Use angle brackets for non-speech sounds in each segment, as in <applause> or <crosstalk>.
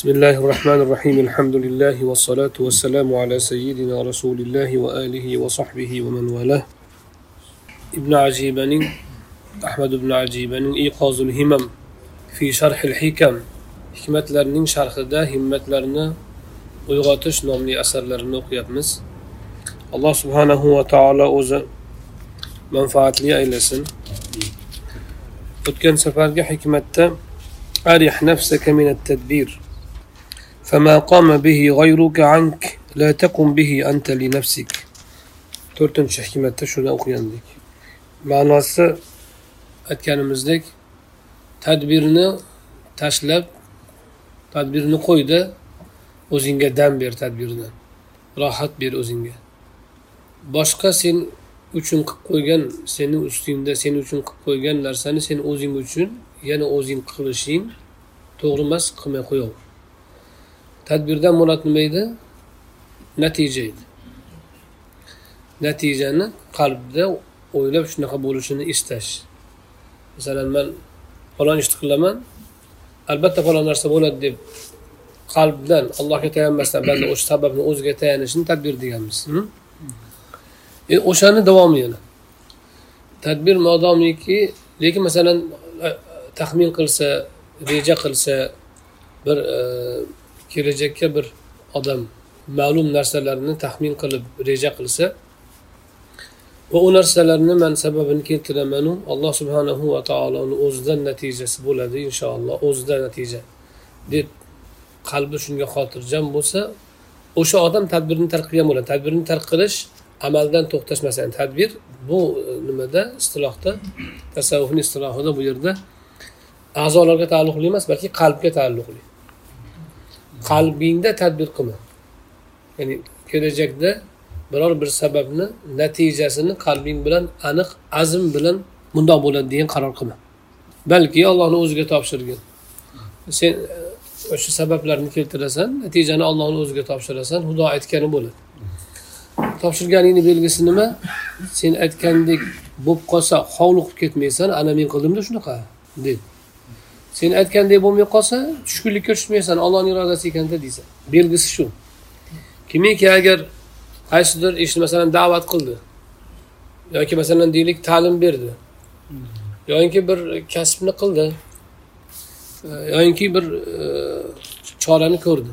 بسم الله الرحمن الرحيم الحمد لله والصلاة والسلام على سيدنا رسول الله وآله وصحبه ومن والاه ابن عجيبان أحمد بن عجيبان إيقاظ الهمم في شرح الحكم hikmatlarning sharhida himmatlarni uyg'otish nomli asarlarini o'qiyapmiz. Alloh subhanahu va taolo o'zi manfaatli aylasin. O'tgan safargi hikmatda أرح نفسك من التدبير فما قام به غيرك عنك لا تقم به أنت لنفسك to'rtinchi hikmatda shuni o'qigandik ma'nosi aytganimizdek tadbirni tashlab tadbirni qo'yda o'zingga dam ber tadbirdan rohat ber o'zingga boshqa sen uchun qilib qo'ygan seni ustingda sen uchun qilib qo'ygan narsani sen o'zing uchun yana o'zing qilishing to'g'ri emas qilmay qo'yaver Tadbirdan murod nima edi? Natija edi. Natijani qalbda o'ylab shunaqa bo'lishini istash. Masalan man falon ishni qilaman albatta falon narsa bo'ladi deb qalbdan allohga tayanmasdan balki o'sha sababni o'ziga tayanishni tadbir deganmiz. E, o'shani davomi yana. Tadbir modomiki lekin masalan e, taxmin qilsa reja qilsa bir e, kelajakka bir odam ma'lum narsalarni taxmin qilib reja qilsa va u narsalarni man sababini keltiramanu alloh subhanahu va taoloni o'zidan natijasi bo'ladi inshaalloh o'zida natija. Deb qalbi shunga xotirjam bo'lsa o'sha odam tadbirni tark qilgan bo'ladi. Tadbirni tark qilish amaldan to'xtash masalan tadbir bu e, nimada? Istilohda tasavvufni istilohida bu yerda a'zolarga taalluqli emas balki qalbga taalluqli. Qalbingda tadbir qilma. Ya'ni kelajakda biror bir sababni natijasini qalbing bilan aniq azm bilan bundoq bo'ladi degan qaror qilma. Balki allohni o'ziga topshirgin. Sen e, o'sha sabablarni keltirasan natijani allohni o'ziga topshirasan xudo aytgani bo'ladi. Topshirganingni belgisi nima? Sen aytgandek bo'lib qolsa hovliqib ketmaysan ana men qildimda shunaqa deydi sen aytgandek bo'lmay qolsa tushkunlikka tushmaysan ollohni irodasi ekanda deysan. Belgisi shu. Kimiki agar qaysidir ishni masalan da'vat qildi yoki masalan deylik ta'lim berdi yoki bir kasbni qildi e, yoki bir e, chorani ko'rdi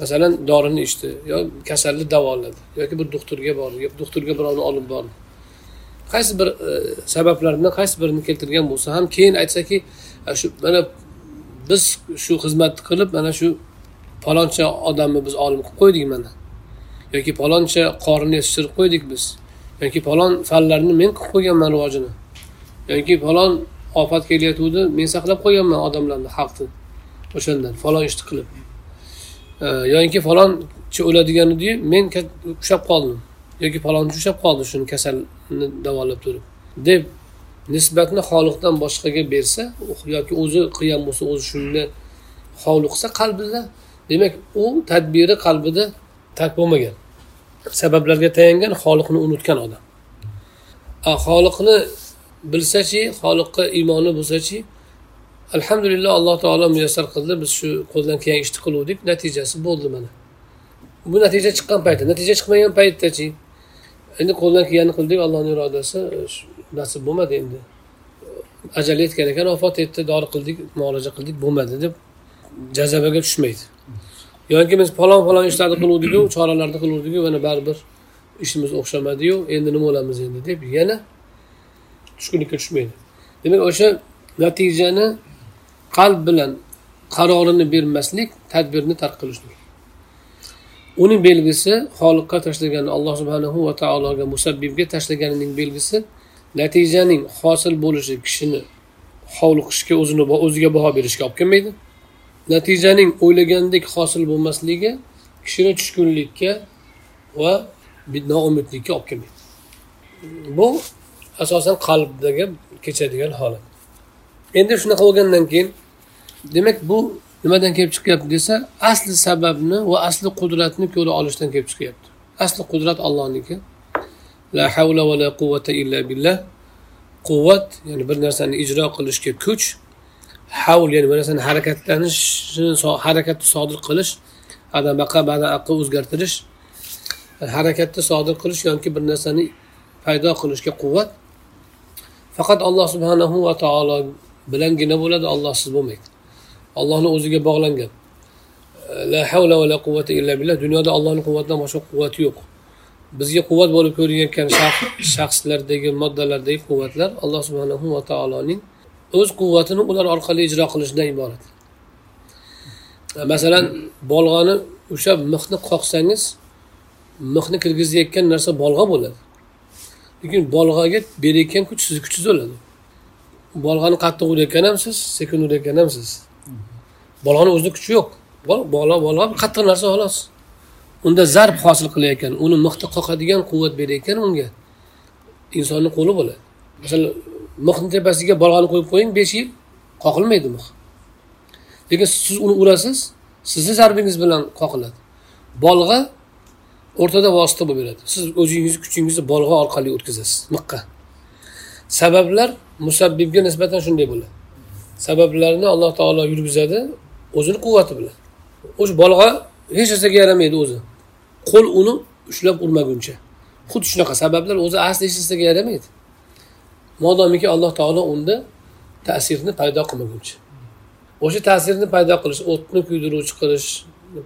masalan dorini ichdi yo kasalni davoladi yoki bir doktorga bordi yo doktorga birovni olib bordi. Qaysi bir e, sabablar sabablardan qaysi birini keltirgan bo'lsa ham keyin aytsaki shu mana biz shu xizmatni qilib mana shu paloncha odamni biz olim qilib qo'ydik mana. Yoki paloncha qorini yetishtirib qo'ydik biz. Yoki falon fanlarni men qilib qo'yganman rivojini. Yoki falon ofat kelayotgandi men saqlab qo'yganman odamlarni xalqni o'shandan falon ishni qilib. Yoki falonchi o'ladigan ediyu men ushlab qoldim. Yoki falonchi ushlab qoldi shuni kasalni davolab turib. Deb nisbatni xoliqdan boshqaga bersa yoki o'zi qilgan bo'lsa o'zi shuni hovliqsa qalbida demak u tadbiri qalbida tark bo'lmagan. Sabablarga tayangan xoliqni unutgan odam. Xoliqni bilsachi xoliqqa iymoni bo'lsachi alhamdulillah alloh taolo muyassar qildi biz shu qo'ldan kelgan ishni qiluvdik natijasi bo'ldi mana. Bu natija chiqqan paytda natija chiqmagan paytdachi. Endi qo'ldan kelganini qildik allohni irodasi nasib bo'lmadi endi. Ajali yetgan ekan vafot etdi dori qildik muolaja qildik bo'lmadi deb jazabaga tushmaydi. Yoki biz falon falon ishlarni qiluvdiku choralarni qiluvdiku mana baribir ishimiz o'xshamadiyu endi nima bo'lamiz endi deb yana tushkunlikka tushmaydi. Demak o'sha natijani qalb bilan qarorini bermaslik tadbirni tark qilishlik. Uning belgisi xoliqqa tashlagan alloh subhanahu va taologa musabbibga tashlaganining belgisi natijaning hosil bo'lishi kishini hovliqishga o'zini o'ziga baho berishga olib kelmaydi. Natijaning o'ylagandek hosil bo'lmasligi kishini tushkunlikka va noumidlikka olib kelmaydi. Bu asosan qalbdagi kechadigan holat. Endi shunaqa bo'lgandan keyin demak bu nimadan kelib chiqyapti desa asli sababni va asli qudratni ko'ra olishdan kelib chiqyapti. Asli qudrat allohniki la havla va la quvvata illa billah. Quvvat ya'ni bir narsani ijro qilishga kuch. Havl ya'ni bir narsani harakatlanishni harakatni sodir qilish adabaqa badaaqa o'zgartirish. Harakatni sodir qilish yoki bir narsani paydo qilishga quvvat. Faqat alloh subhanahu va taolo bilangina bo'ladi ollohsiz bo'lmaydi. Ollohni o'ziga bog'langan. La havla va la quvvata illa billah. Dunyoda allohni quvvatidan boshqa quvvati yo'q. Bizga quvvat bo'lib ko'rinayotgan shaxslardagi moddalardagi quvvatlar alloh subhanahu va taoloning o'z quvvatini ular orqali ijro qilishidan iborat. Masalan bolg'ani o'sha mixni qoqsangiz mixni kirgizayotgan narsa bolg'a bo'ladi. Lekin bolg'aga berayotgan kuch sizni kuchingiz bo'ladi. Bolg'ani qattiq urayotgan ham siz sekin urayotgan ham siz. Bolg'ani o'zini kuchi yo'q. Bola bola bolg'a qattiq narsa xolos. Unda zarb hosil qilayotgan uni mixni qoqadigan quvvat berayotgan unga. Insonni qo'li bo'ladi. Masalan mixni tepasiga bolg'ani qo'yib qo'ying besh yil qoqilmaydi mix lekin siz uni urasiz sizni zarbingiz bilan qoqiladi. Bolg'a o'rtada vosita bo'lib beradi siz o'zingizni kuchingizni bolg'a orqali o'tkazasiz miqqa. Sabablar musabbibga nisbatan shunday bo'ladi. Sabablarni alloh taolo yurgizadi o'zini quvvati bilan. O'sha bolg'a hech narsaga yaramaydi o'zi. Qo'l uni ushlab urmaguncha. Xuddi shunaqa sabablar o'zi asli hech narsaga yaramaydi. Modomiki alloh taolo unda ta'sirni paydo qilmaguncha. O'sha ta'sirni paydo qilish o'tni kuydiruvchi qilish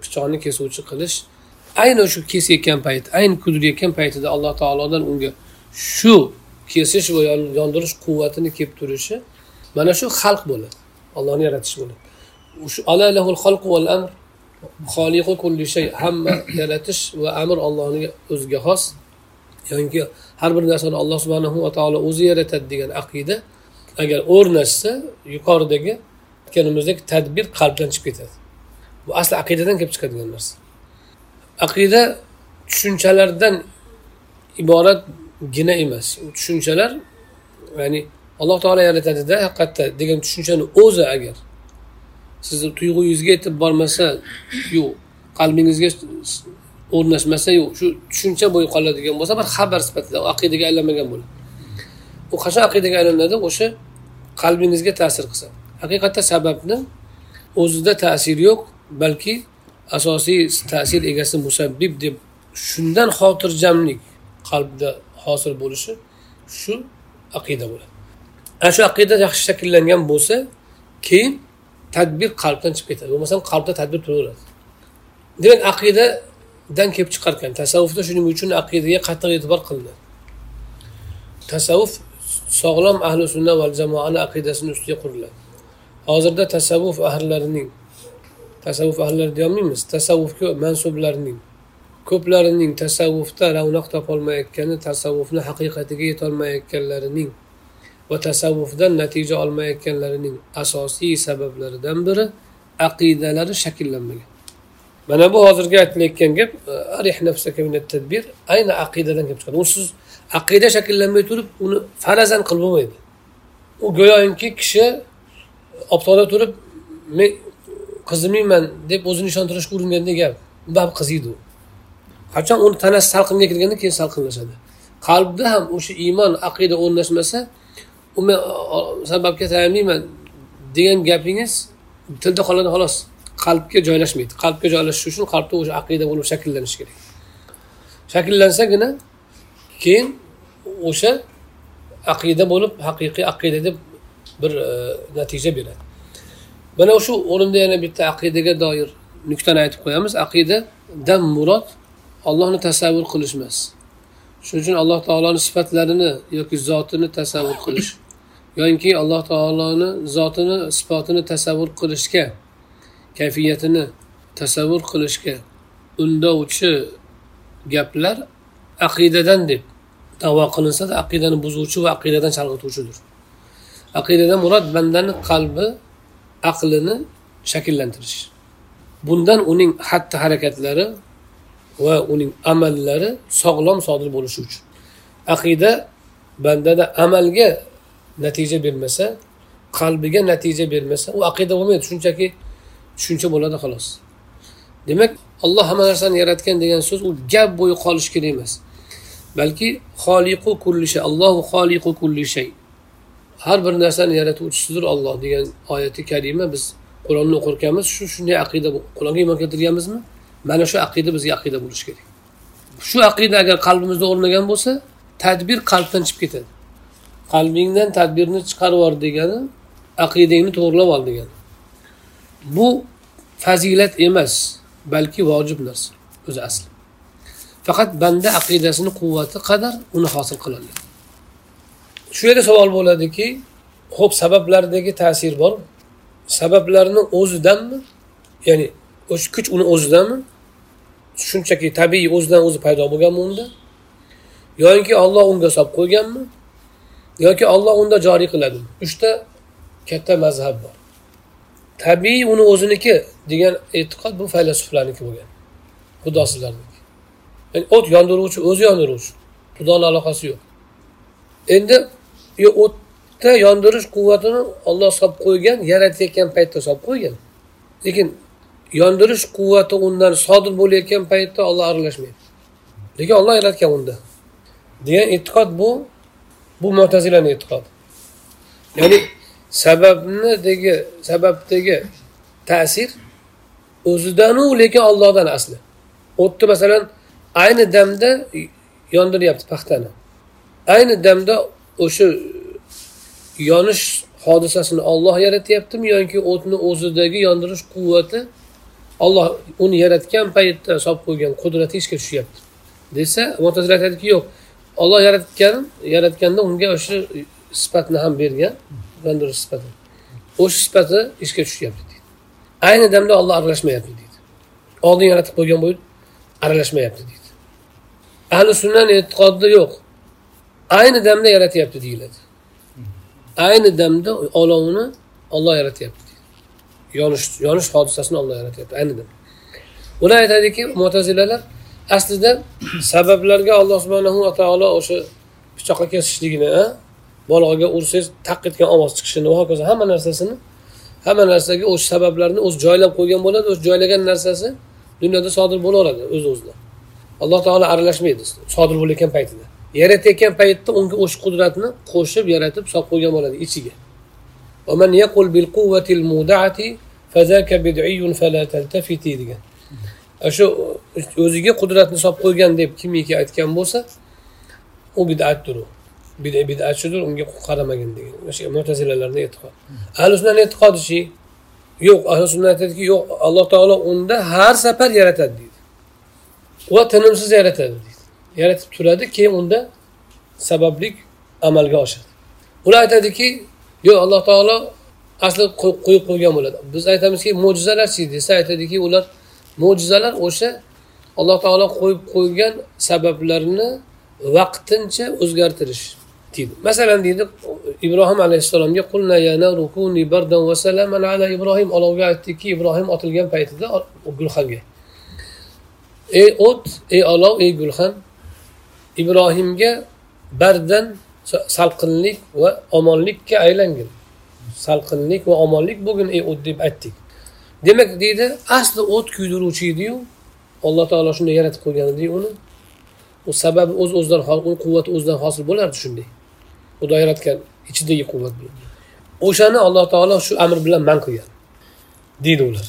pichoqni kesuvchi qilish ayni shu kesayotgan payt ayni kuydirayotgan paytida alloh taolodan unga shu kesish va yondirish quvvatini kelib turishi mana shu xalq bo'ladi. Allohni yaratish bo'ladi. Shu xoliqu kulli shay hamma yaratish va amr allohning o'ziga xos. Yoki har bir narsani alloh subhanahu va taolo o'zi yaratadi degan aqida agar o'rnashsa yuqoridagi aytganimizdek tadbir qalbdan chiqib ketadi. Bu asli aqidadan kelib chiqadigan narsa. Aqida tushunchalardan iboratgina emas. U tushunchalar ya'ni alloh taolo yaratadida haqiqatda degan tushunchani o'zi agar sizni tuyg'uyingizga yetib bormasa yo'q. Qalbingizga o'rnashmasa yo'q. Shu tushuncha bo'yi qoladigan bo'lsa bir xabar sifatida aqidaga aylanmagan bo'ladi. U qachon aqidaga aylanadi o'sha qalbingizga ta'sir qilsa. Haqiqatda sababni o'zida ta'sir yo'q balki asosiy ta'sir egasi musabbib deb shundan xotirjamlik qalbda hosil bo'lishi shu aqida bo'ladi. Ana shu aqida yaxshi shakllangan bo'lsa keyin tadbir qalbdan chiqib ketadi. Bo'lmasam qalbda tadbir turaveradi. Demak aqidadan kelib chiqarkan. Tasavvufda shuning uchun aqidaga qattiq e'tibor qilinadi. Tasavvuf sog'lom ahli sunna va jamoani aqidasini ustiga quriladi. Hozirda tasavvuf ahllarining tasavvuf ahllari deyolmaymiz tasavvufga mansublarning ko'plarining tasavvufda ravnaq topolmayotgani tasavvufni haqiqatiga yetolmayotganlarining va tasavvufdan natija olmayotganlarining asosiy sabablaridan biri aqidalari shakllanmagan. Mana bu hozirgi aytilayotgan gap e, arih nafsaka tadbir ayni aqidadan kelib chiqadi. U siz aqida shakllanmay turib uni farazan qilib bo'lmaydi. U go'yoki kishi e, obtoda turib men qizimiyman deb o'zini ishontirishga uringandek gap bab qiziydi u. Qachon uni tanasi salqinga kirganda keyin salqinlashadi qalbda ham o'sha iymon aqida o'rnashmasa u men sababga tayanmayman degan gapingiz tilda qoladi xolos. Qalbga joylashmaydi. Qalbga joylashishi uchun qalbda o'sha aqida bo'lib shakllanishi kerak. Shakllansagina keyin o'sha aqida bo'lib haqiqiy aqida deb bir e, natija beradi. Mana shu o'rinda yana bitta aqidaga doir nuqtani aytib qo'yamiz. Aqidadan murod ollohni tasavvur qilish emas shuning uchun alloh taoloni sifatlarini yoki zotini tasavvur qilish yoki alloh taoloni zotini sifatini tasavvur qilishga kayfiyatini tasavvur qilishga undovchi gaplar aqidadan deb davo qilinsada aqidani buzuvchi va aqidadan chalg'ituvchidir. Aqidadan murod bandani qalbi aqlini shakllantirish. Bundan uning xatti harakatlari va uning amallari sog'lom sodir bo'lishi uchun. Aqida bandada amalga natija bermasa qalbiga natija bermasa u aqida bo'lmaydi. Shunchaki tushuncha bo'ladi xolos. Demak olloh hamma narsani yaratgan degan so'z u gap bo'yi qolishi kerak emas. Balki xoliqu kulli shay allohu xoliqu kulli shay. Har bir narsani yaratuvchisidir olloh degan oyati karima biz qur'onni o'qirkanmiz shu shunday aqida qur'onga iymon keltirganmizmi? Mana shu aqida bizga aqida bo'lishi kerak. Shu aqida agar qalbimizda o'rnagan bo'lsa tadbir qalbdan chiqib ketadi. Qalbingdan tadbirni chiqarib yubor degani aqidangni to'g'irlab ol degani. Bu fazilat emas balki vojib narsa o'zi asli. Faqat banda aqidasini quvvati qadar uni hosil qiloladi shu yerda savol bo'ladiki ho'p sabablardagi ta'sir bor sabablarni o'zidanmi? Ya'ni o'sha kuch uni o'zidanmi? Shunchaki tabiiy o'zidan o'zi paydo bo'lganmi unda? Yoinki olloh unga solib qo'yganmi? Yoki olloh unda joriy qiladimi uchta katta mazhab bor. Tabiiy uni o'ziniki degan e'tiqod bu faylasuflarniki bo'lgan. Xudosizlarniki. Ya'ni o't yondiruvchi o'zi yondiruvchi. Xudoni aloqasi yo'q. Endi o'tda yondirish quvvatini olloh solib qo'ygan yaratayotgan paytda solib qo'ygan. Lekin yondirish quvvati undan sodir bo'layotgan paytda olloh aralashmaydi. Lekin olloh yaratgan unda. Degan e'tiqod bu bu mo'tazilani e'tiqodi ya'ni sababnidagi sababdagi ta'sir o'zidanu lekin ollohdan asli. O'tni masalan ayni damda yondiryapti paxtani. Ayni damda o'sha yonish hodisasini olloh yaratyaptimi yoki o'tni o'zidagi yondirish quvvati olloh uni yaratgan paytda solib qo'ygan qudrati ishga tushyapti desa mo'tazila aytadiki yo'q olloh yaratgan yaratganda unga o'sha sifatni ham bergan yondirish sifati. O'sha sifati ishga tushyapti deydi. Ayni damda olloh aralashmayapti deydi. Oldin yaratib qo'ygan bo'lib aralashmayapti deydi. Ahli sunnani e'tiqodida yo'q. Ayni damda yaratyapti deyiladi. Ayni damda olovni olloh yaratyapti deydi. Yonish yonish hodisasini olloh yaratyapti. Ayni damda. Ular aytadiki mo'tazilalar aslida sabablarga alloh subhanahu va taolo o'sha pichoqqa kesishligini bolg'aga ursangiz taq etgan ovoz chiqishini va hokazo hamma narsasini hamma narsaga o'sha sabablarni o'zi joylab qo'ygan bo'ladi o'sha joylagan narsasi dunyoda sodir bo'laveradi o'z o'zidan alloh taolo aralashmaydi sodir bo'layotgan paytida. Yaratayotgan paytda unga o'sha qudratni qo'shib yaratib solib qo'ygan bo'ladi ichiga. Degan. Shu o'ziga qudratni solib qo'ygan deb kimiki aytgan bo'lsa u bidatdir u. Bidatchidir unga qaramagin degan. O'sha mutazilalarni e'tiqod ahli sunnani e'tiqodichi yo'q ahli sunna aytadiki yo'q alloh taolo unda har safar yaratadi deydi. Va tinimsiz yaratadi deydi. Yaratib turadi keyin unda sabablik amalga oshadi. Ular aytadiki yo'q alloh taolo asli qo'yib qo'ygan bo'ladi. Biz aytamizki mo'jizalarchi desa aytadiki ular mo'jizalar o'sha alloh taolo qo'yib qo'ygan sabablarni vaqtincha o'zgartirish deydi. Masalan deydi ibrohim alayhissalomga ala ibrohim. Olovga aytdikki ibrohim otilgan paytida gulxanga. Ey o't ey olov ey gulxan ibrohimga bardan salqinlik va omonlikka aylangin. Salqinlik va omonlik bo'lgin ey o't deb aytdik. Demak deydi asli o't kuydiruvchi ediyu alloh taolo shunday yaratib qo'ygan edi uni. U sababi o'z o'zidan uni quvvati o'zidan hosil bo'lardi shunday. Xudo yaratgan ichidagi quvvat o'shani alloh taolo shu amr bilan man qilgan deydi ular.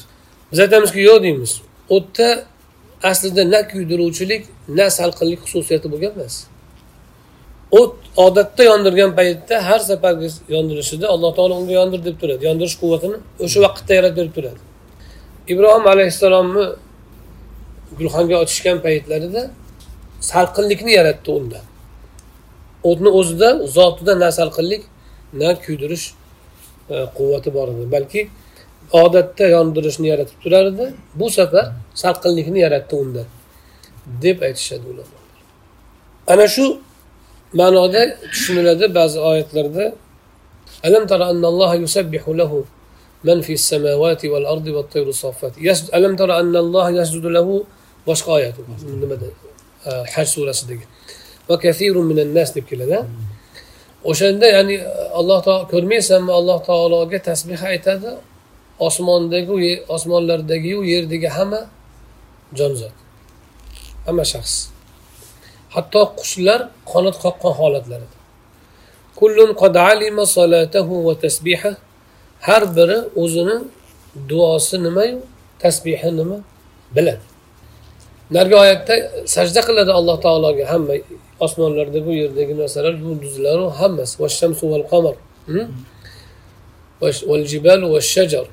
Biz aytamizki yo'q deymiz. O'tda aslida na kuydiruvchilik na salqinlik xususiyati bo'lgan emas. O't odatda yondirgan paytda har safargi yondirishida alloh taolo unga yondir deb turadi. Yondirish quvvatini o'sha vaqtda yaratib berib turadi. Ibrohim alayhissalomni gulxonga otishgan paytlarida salqinlikni yaratdi unda. O'tni o'zida zotida na salqinlik na kuydirish e, quvvati bor edi. Balki odatda yondirishni yaratib turar edi. Bu safar salqinlikni yaratdi unda deb aytishadi ulamolar ana shu ma'noda tushuniladi ba'zi oyatlarda alam tara annalloha yusabbihu lahu من في السماوات والأرض والطير الصافات. يسجد ألم ترى أن الله يسجد له؟ واشقى آياته آه، سورة صديقة. وكثير من الناس نبكي لنا وشان ده يعني آه، الله تعالى كرمي سمى الله تعالى قد تسبيح هذا أسمان دقو أسمان لردقو يردق هما جنزات هما شخص. حتى قشلر قنات قاقا حالات لرد كل قد علم صلاته وتسبيحه har biri o'zini duosi nimayu tasbihi nima biladi. Narigi oyatda sajda qiladi alloh taologa hamma osmonlarda bu yerdagi narsalar yulduzlaru hammasi. Vashamsu val qamar val jibalu va shajar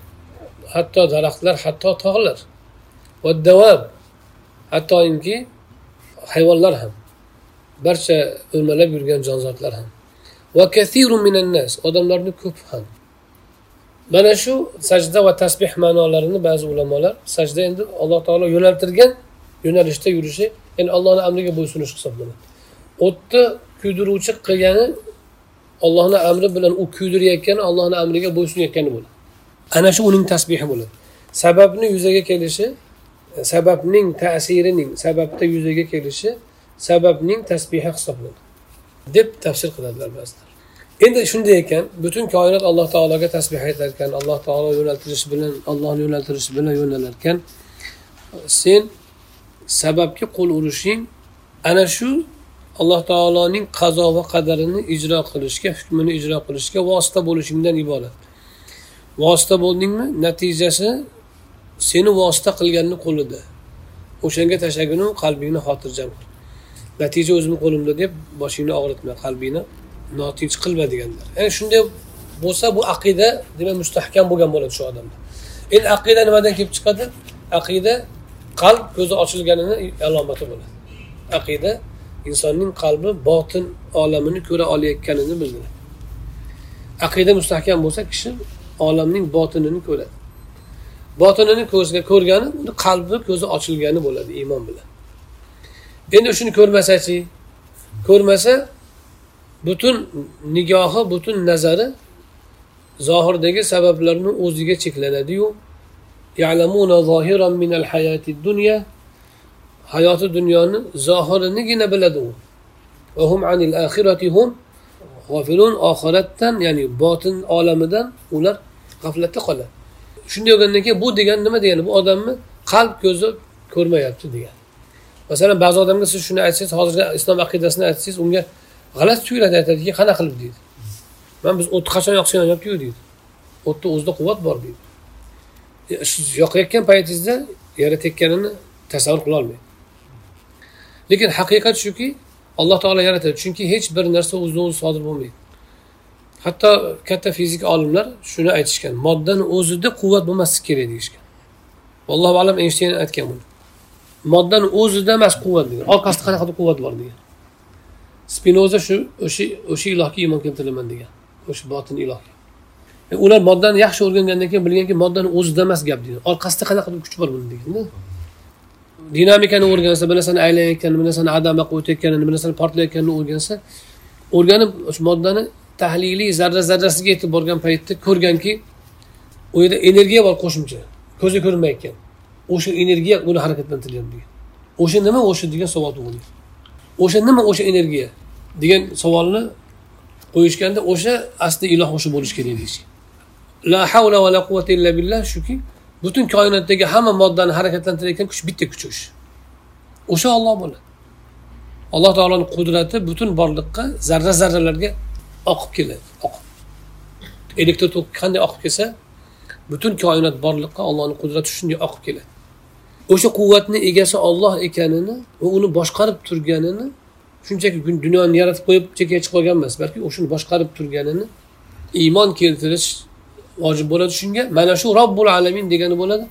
hatto daraxtlar hatto tog'lar. Va davob hattoki hayvonlar ham. Barcha o'rmalab yurgan jonzotlar ham. Va kathiru minan nas. Odamlarni ko'p ham. Mana shu sajda va tasbeh ma'nolarini ba'zi ulamolar sajda endi alloh taolo yo'naltirgan yo'nalishda yurishi ya'ni allohni amriga bo'ysunish hisoblanadi. O'tni kuydiruvchi qilgani ollohni amri bilan u kuydirayotgani allohni amriga bo'ysunayotgani bo'ladi. Ana shu uning tasbihi bo'ladi. Sababni yuzaga kelishi sababning ta'sirining sababda yuzaga kelishi sababning tasbihi hisoblanadi. Deb tafsir qiladilar ba'zida. Endi shunday ekan butun koinot alloh taologa tasbeh aytar ekan alloh taolo yo'naltirish bilan allohni yo'naltirish bilan yo'nalar ekan sen sababga qo'l urishing ana shu alloh taoloning qazo va qadarini ijro qilishga hukmini ijro qilishga vosita bo'lishingdan iborat. Vosita bo'ldingmi? Natijasi seni vosita qilganni qo'lida. O'shanga tashlaginu qalbingni xotirjam qil. Natija o'zimni qo'limda deb boshingni og'ritma qalbingni. Notinch qilma deganlar ya'ni shunday bo'lsa bu aqida demak mustahkam bo'lgan bo'ladi shu odamda. Endi aqida nimadan kelib chiqadi? Aqida qalb ko'zi ochilganini alomati bo'ladi. Aqida insonning qalbi botin olamini ko'ra olayotganini bildiradi. Aqida mustahkam bo'lsa kishi olamning botinini ko'radi. Botinini ko'zga ko'rgani uni qalbi ko'zi ochilgani bo'ladi iymon bilan. Endi shuni ko'rmasachi ko'rmasa butun nigohi butun nazari zohirdagi sabablarni o'ziga cheklanadiyu. Hayoti dunyoni zohirinigina biladi u. Oxiratdan ya'ni botin olamidan ular g'aflatda qoladi. Shunday bo'lgandan keyin bu degani nima degani? Bu odamni qalb ko'zi ko'rmayapti degani masalan ba'zi odamga siz shuni aytsangiz hozirgi islom aqidasini aytsangiz unga g'alati tuyuladi aytadiki qanaqa qilib deydi. Man biz o'tni qachon yoqsa yonyaptiku deydi. O'tni o'zida quvvat bor deydi. E, siz yoqayotgan paytingizda yaratayotganini tasavvur qilolmaydi lekin haqiqat shuki alloh taolo yaratadi. Chunki hech bir narsa o'zidan o'zi sodir bo'lmaydi. Hatto katta fizik olimlar shuni aytishgan. Moddani o'zida quvvat bo'lmasligi kerak deyishgan. Allohu alam eynshteyn aytgan buni moddani o'zida emas quvvat degan. Orqasida qanaqadir quvvat bor degan. Spinoza shu o'sha o'sha ilohga iymon keltiraman degan. O'sha botin ilohga e, ular moddani yaxshi o'rgangandan keyin bilganki moddani o'zida emas gap deydi. Orqasida qanaqadir kuch bor buni deganda. Dinamikani o'rgansa bir narsani aylanayotganini bir narsani adama qilib o'tayotganini bir narsani portlayotganini o'rgansa o'rganib o'sha moddani tahliliy zarra zarrasiga yetib borgan paytda ko'rganki u yerda energiya bor qo'shimcha. Ko'zga ko'rinmayotgan. O'sha energiya buni harakatlantiryapti degan. O'sha nima o'sha degan savol tug'ildi o'sha nima o'sha energiya degan savolni qo'yishganda o'sha asli iloh o'sha bo'lishi kerak deyish la havla va la quvvata illa billah shuki butun koinotdagi hamma moddani harakatlantirayotgan kuch bitta kuch o'sha. O'sha olloh bo'ladi. Alloh taoloni qudrati butun borliqqa zarra zarralarga oqib keladi oqib. Elektr tok qanday oqib kelsa butun koinot borliqqa ollohni qudrati shunday oqib keladi. O'sha quvvatni egasi olloh ekanini va uni boshqarib turganini shunchaki dunyoni yaratib qo'yib chekkaga chiqib qolgan emas balki o'shani boshqarib turganini iymon keltirish vojib bo'ladi shunga. Mana shu robbul alamin degani bo'ladi.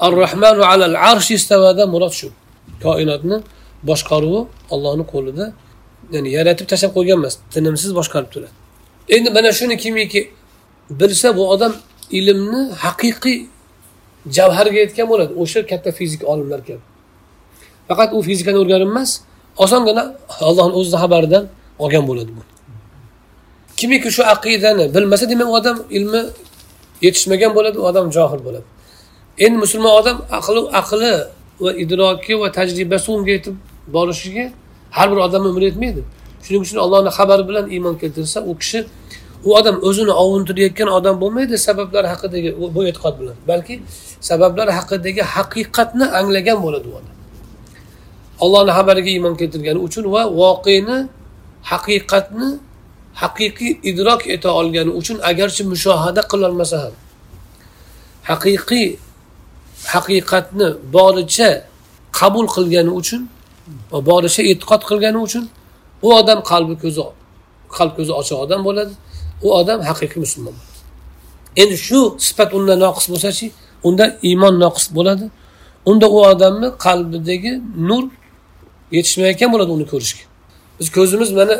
Ar rahmanu alal arsh istavada murod shu. Koinotni boshqaruvi ollohni qo'lida ya'ni yaratib tashlab qo'ygan emas tinimsiz boshqarib turadi. Endi mana shuni kimiki bilsa bu odam ilmni haqiqiy javharga yetgan bo'ladi. O'sha katta fizik olimlar kabi faqat u fizikani o'rganib emas osongina ollohni o'zini xabaridan olgan bo'ladi bu. Kimiki shu aqidani bilmasa demak u odam ilmi yetishmagan bo'ladi u odam johil bo'ladi. Endi musulmon odam aqli aqli va idroki va tajribasi unga yetib borishiga har bir odamni umri yetmaydi. Shuning uchun allohni xabari bilan iymon keltirsa u kishi u odam o'zini ovuntirayotgan odam bo'lmaydi sabablar haqidagi bu e'tiqod bilan. Balki sabablar haqidagi haqiqatni anglagan bo'ladi u odam. Ollohni xabariga iymon keltirgani uchun va voqeni haqiqatni haqiqiy idrok eta olgani uchun agarchi mushohada qilolmasa ham haqiqiy haqiqatni boricha qabul qilgani uchun va boricha e'tiqod qilgani uchun u odam qalbi ko'zi qalb ko'zi ochiq odam bo'ladi. U odam haqiqiy musulmon endi shu sifat unda noqis bo'lsachi unda iymon noqis bo'ladi. Unda u odamni qalbidagi nur yetishmayotgan bo'ladi uni ko'rishga. Biz ko'zimiz mana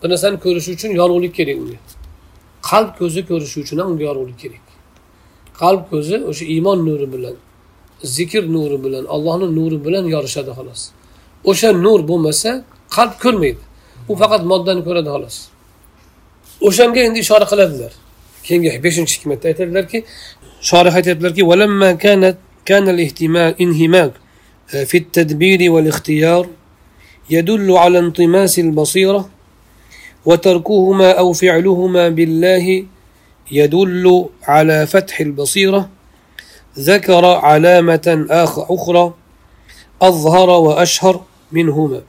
bir narsani ko'rishi uchun yorug'lik kerak unga. Qalb ko'zi ko'rishi uchun ham unga yorug'lik kerak. Qalb ko'zi o'sha iymon nuri bilan zikr nuri bilan allohni nuri bilan yorishadi xolos. O'sha nur bo'lmasa qalb ko'rmaydi. U faqat moddani ko'radi xolos. O'shanga endi ishora qiladilar. Keyingi beshinchi hikmatda aytadilarki shorih aytyaptilarki كان الانهماك في التدبير والاختيار يدل على انطماس البصيرة وتركهما أو فعلهما بالله يدل على فتح البصيرة ذكر علامة أخرى أظهر وأشهر منهما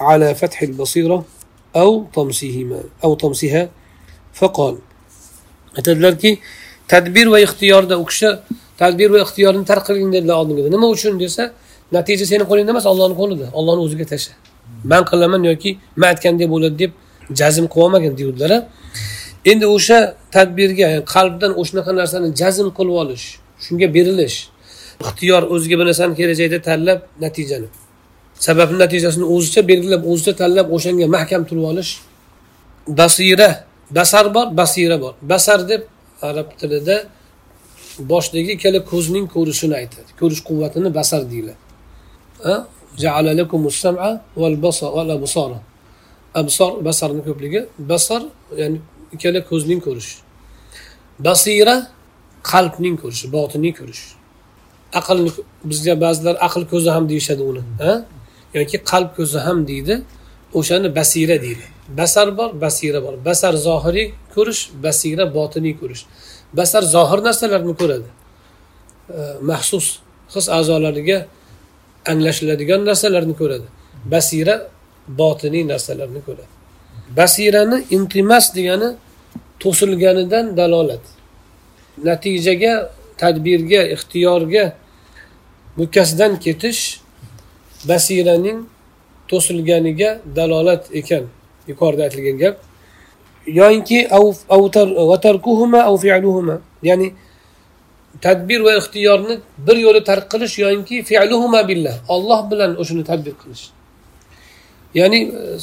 على فتح البصيرة أو طمسهما أو طمسها فقال aytadilarki tadbir va ixtiyorda u kishi tadbir va ixtiyorni tark qilgin dedilar oldingida nima uchun desa natija seni qo'lingda emas ollohni qo'lida ollohni o'ziga tashla man qilaman yoki man aytgandek bo'ladi deb jazm qilib olmagin deydilar endi o'sha tadbirga qalbdan o'shanaqa narsani jazm qilib olish shunga berilish ixtiyor o'ziga bir narsani kelajakda tanlab natijani sabab natijasini o'zicha belgilab o'zicha tanlab o'shanga mahkam turib olish. Basira basar bor basira bor. Basar deb arab tilida boshdagi ikkala ko'zning ko'rishini aytadi. Ko'rish quvvatini basar deyiladi. Absor basarni ko'pligi basar ya'ni ikkala ko'zning ko'rishi. Basira qalbning ko'rishi botiniy ko'rish aqlni bizga ba'zilar aql ko'zi ham deyishadi uni. Yoki qalb ko'zi ham deydi. O'shani basira deydi. Basar bor basira bor. Basar zohiriy ko'rish basira botiniy ko'rish. Basar zohir narsalarni ko'radi. Maxsus his a'zolariga anglashiladigan narsalarni ko'radi. Basira botiniy narsalarni ko'radi. Basirani intimas degani to'silganidan dalolat. Natijaga tadbirga ixtiyorga mukkasidan ketish basiraning to'silganiga dalolat ekan. Yuqorida aytilgan gap. Yoyinki ya'ni tadbir va ixtiyorni bir yo'li tark qilish yoyinki fi'luhuma billah. Olloh bilan o'shani tadbir qilish. Ya'ni e,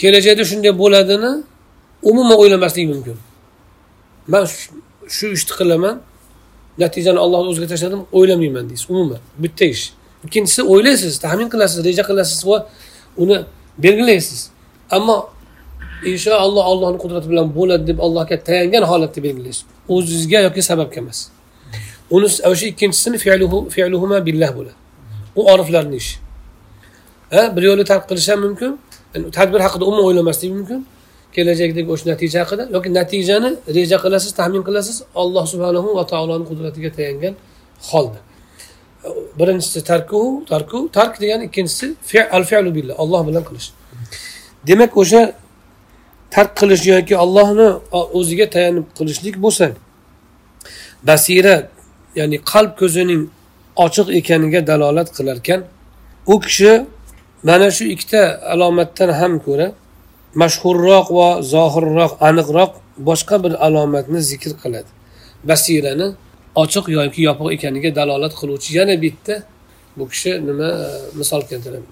kelajakda shunday bo'ladini umuman o'ylamaslik mumkin. Man shu ishni qilaman natijani ollohni o'ziga tashladim o'ylamayman deysiz umuman. Bitta ish. Ikkinchisi o'ylaysiz taxmin qilasiz reja qilasiz va uni belgilaysiz. Ammo inshaalloh allohni qudrati bilan bo'ladi deb allohga tayangan holatda belgilaysiz o'zizga yoki sababga emas. Uni o'sha ikkinchisini fi'luhuma billah bo'ladi. U oriflarni ishi. Bir yo'li tark qilish ham mumkin tadbir haqida umuman o'ylamaslik mumkin kelajakdagi o'sha natija haqida yoki natijani reja qilasiz taxmin qilasiz alloh subhanahu va taoloni qudratiga tayangan holda. Birinchisi tarku tarku tark degani ikkinchisi al fi'lu billah olloh bilan qilish. Demak o'sha tark qilish yoki allohni o'ziga tayanib qilishlik bo'lsa basira ya'ni qalb ko'zining ochiq ekaniga dalolat qilarkan u kishi mana shu ikkita alomatdan ham ko'ra mashhurroq va zohirroq aniqroq boshqa bir alomatni zikr qiladi. Basirani ochiq yoki yopiq ekaniga dalolat qiluvchi yana bitta bu kishi nima e, misol keltiradi.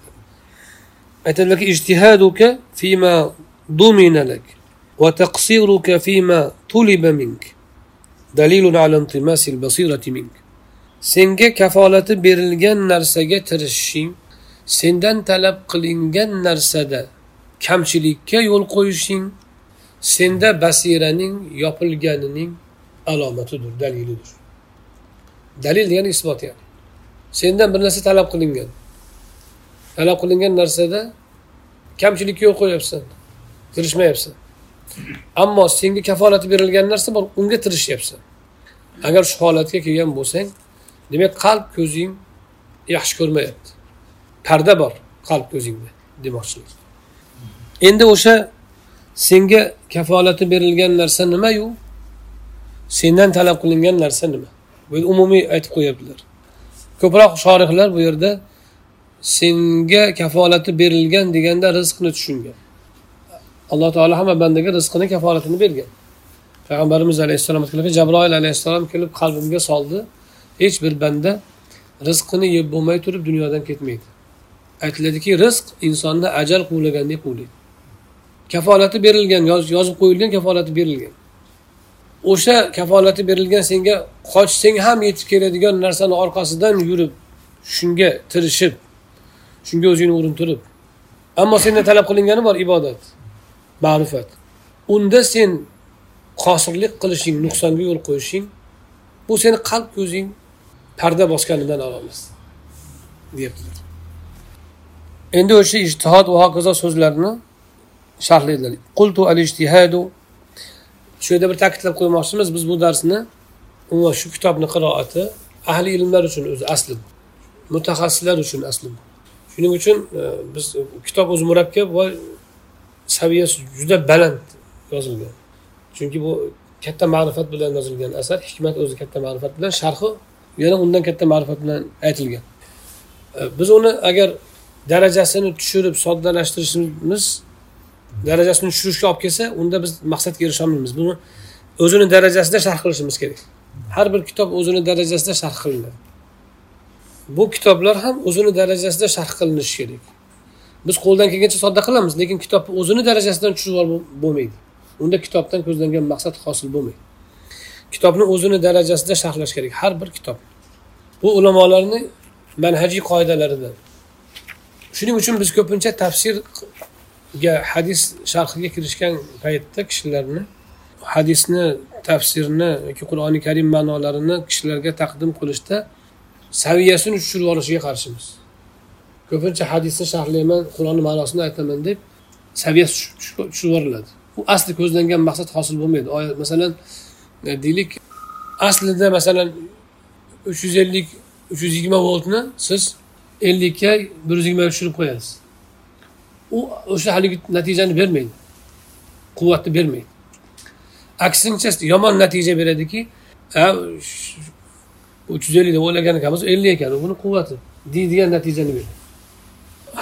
Aytadilarki ijtihaduka fima dumina lak va taqsiruka fima tuliba mink. Dalilun ala intimasil basirati mink. Senga kafolati berilgan narsaga tirishishing sendan talab qilingan narsada kamchilikka yo'l qo'yishing senda basiraning yopilganining alomatidir dalilidir dalil degani isbot yani. Sendan bir narsa talab qilingan. Talab qilingan narsada kamchilikka yo'l qo'yyapsan tirishmayapsan. Ammo senga kafolati berilgan narsa bor unga tirishyapsan. Agar shu holatga kelgan bo'lsang demak qalb ko'zing yaxshi ko'rmayapti. Parda bor qalb ko'zingda demoqchilar endi o'sha senga kafolati berilgan narsa nimayu? Sendan talab qilingan narsa nima? Bu umumiy aytib qo'yaptilar ko'proq shorihlar bu yerda senga kafolati berilgan deganda rizqni tushungan. Alloh taolo hamma bandaga rizqini kafolatini bergan. Payg'ambarimiz alayhissalom aytganlar jabroil alayhissalom kelib qalbimga soldi. Hech bir banda rizqini yeb bo'lmay turib dunyodan ketmaydi. Aytiladiki rizq insonni ajal quvlagandek quvlaydi kafolati berilgan yozib qo'yilgan kafolati berilgan. O'sha kafolati berilgan senga qochsang ham yetib keladigan narsani orqasidan yurib shunga tirishib shunga o'zingni urintirib. Ammo sendan talab qilingani bor ibodat ma'rifat. Unda sen qosirlik qilishing nuqsonga yo'l qo'yishing bu seni qalb ko'zing parda bosganidan emas deyaptilar. Endi o'sha ijtihod va hokazo so'zlarni sharhlaydilar qultu al ijtihadu shu yerda bir ta'kidlab qo'ymoqchimiz biz bu darsni umuman shu kitobni qiroati ahli ilmlar uchun o'zi asli mutaxassislar uchun asli shuning uchun e, biz kitob o'zi murakkab va saviyasi juda baland yozilgan. Chunki bu katta ma'rifat bilan yozilgan asar hikmat o'zi katta ma'rifat bilan sharhi yana undan katta ma'rifat bilan aytilgan. E, biz uni agar darajasini tushirib soddalashtirishimiz darajasini tushirishga olib kelsa unda biz maqsadga erisha olmaymiz buni o'zini darajasida sharh qilishimiz kerak. Har bir kitob o'zini darajasida sharh qilinadi. Bu kitoblar ham o'zini darajasida sharh qilinishi kerak. Biz qo'ldan kelgancha sodda qilamiz lekin kitobni o'zini darajasidan tushirib olib bo'lmaydi. Unda kitobdan ko'zlangan maqsad hosil bo'lmaydi. Kitobni o'zini darajasida sharhlash kerak har bir kitob. Bu ulamolarni manhajiy qoidalaridan. Shuning uchun biz ko'pincha tafsir ga hadis sharhiga kirishgan paytda kishilarni hadisni tafsirni yoki qur'oni karim ma'nolarini kishilarga taqdim qilishda saviyasini tushirib yuborishiga qarshimiz. Ko'pincha hadisni sharhlayman qur'onni ma'nosini aytaman deb saviyasi tushirib yuboriladi. U asli ko'zlangan maqsad hosil bo'lmaydi. Masalan e, deylik aslida masalan uch yuz ellik uch yuz yigirma voltni siz ellikka bir yuz yigirmaga tushirib qo'yasiz. U o'sha haligi natijani bermaydi. Quvvatni bermaydi. Aksincha yomon natija beradiki uch yuz ellik deb o'ylagan ekanmiz ellik ekan buni quvvati deydigan natijani beradi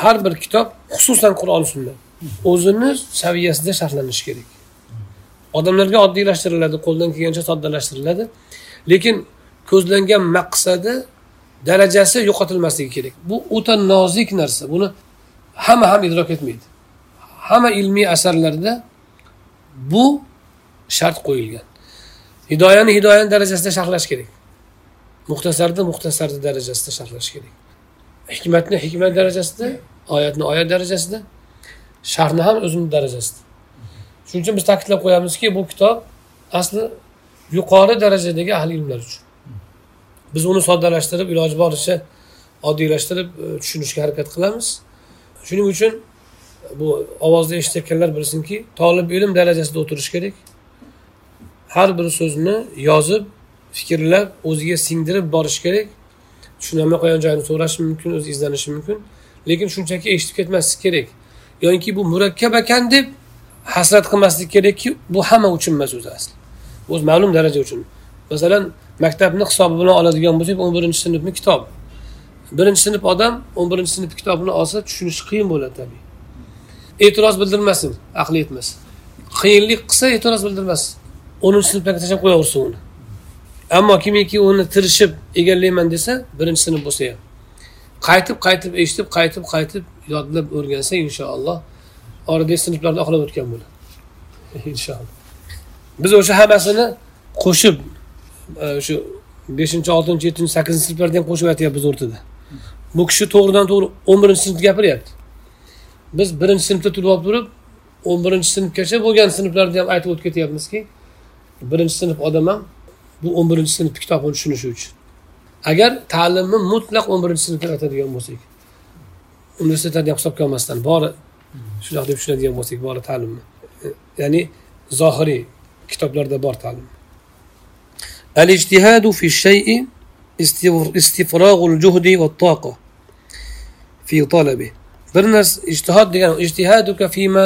har bir kitob xususan qur'oni sunnat o'zini saviyasida sharhlanishi kerak. Odamlarga oddiylashtiriladi qo'ldan kelgancha soddalashtiriladi lekin ko'zlangan maqsadi darajasi yo'qotilmasligi kerak. Bu o'ta nozik narsa. Buni hamma ham idrok etmaydi. Hamma ilmiy asarlarda bu shart qo'yilgan. Hidoyani hidoyani darajasida sharhlash kerak. Muxtasarni muxtasarni darajasida sharhlash kerak. Hikmatni hikmat darajasida oyatni oyat darajasida sharhni ham o'zini darajasida. Shuning uchun biz ta'kidlab qo'yamizki bu kitob asli yuqori darajadagi ahli ilmlar uchun. Biz uni soddalashtirib iloji boricha oddiylashtirib e, tushunishga harakat qilamiz. Shuning uchun bu ovozni eshitayotganlar bilsinki tolib ilm darajasida o'tirish kerak. Har bir so'zni yozib fikrlab o'ziga singdirib borish kerak. Tushunolmay qolgan joyini so'rashi mumkin o'zi izlanishi mumkin. Lekin shunchaki eshitib ketmaslik kerak. Yoki bu murakkab ekan deb hasrat qilmaslik kerakki bu hamma uchun emas o'zi asli. O'zi ma'lum daraja uchun. Masalan maktabni hisobi bilan oladigan bo'lsak o'n birinchi sinfni kitobi birinchi sinf odam o'n birinchi sinf kitobini olsa tushunishi qiyin bo'ladi tabiiy e'tiroz bildirmasin aqli yetmas qiyinlik qilsa e'tiroz bildirmasin. O'ninchi sinflarga tashlab qo'yaversin uni. Ammo kimiki uni tirishib egallayman desa birinchi sinf bo'lsa ham. Qaytib qaytib eshitib qaytib qaytib yodlab o'rgansa inshaalloh oradagi sinflarni oqlab o'tgan bo'ladi. <laughs> Inshaalloh. Biz o'sha hammasini qo'shib e, shu beshinchi oltinchi yettinchi sakkizinchi sinflarda ham qo'shib aytyapmiz o'rtada. bu kishi to'g'ridan to'g'ri o'n birinchi sinfni gapiryapti biz birinchi sinfda turib olib turib o'n birinchi sinfgacha bo'lgan sinflarni ham aytib o'tib ketyapmizki birinchi sinf odam ham bu o'n birinchi sinf kitobni tushunishi uchun agar ta'limni mutlaq o'n birinchi sinfga aytadigan bo'lsak universitetlarni ham hisobga olmasdan bori shunaqa deb tushunadigan bo'lsak bori ta'limni ya'ni zohiriy kitoblarda bor ta'lim الاجتهاد في الشيء استفراغ الجهد والطاقة fi talabi. Bir narsa ijtihod degan ijtihaduka fima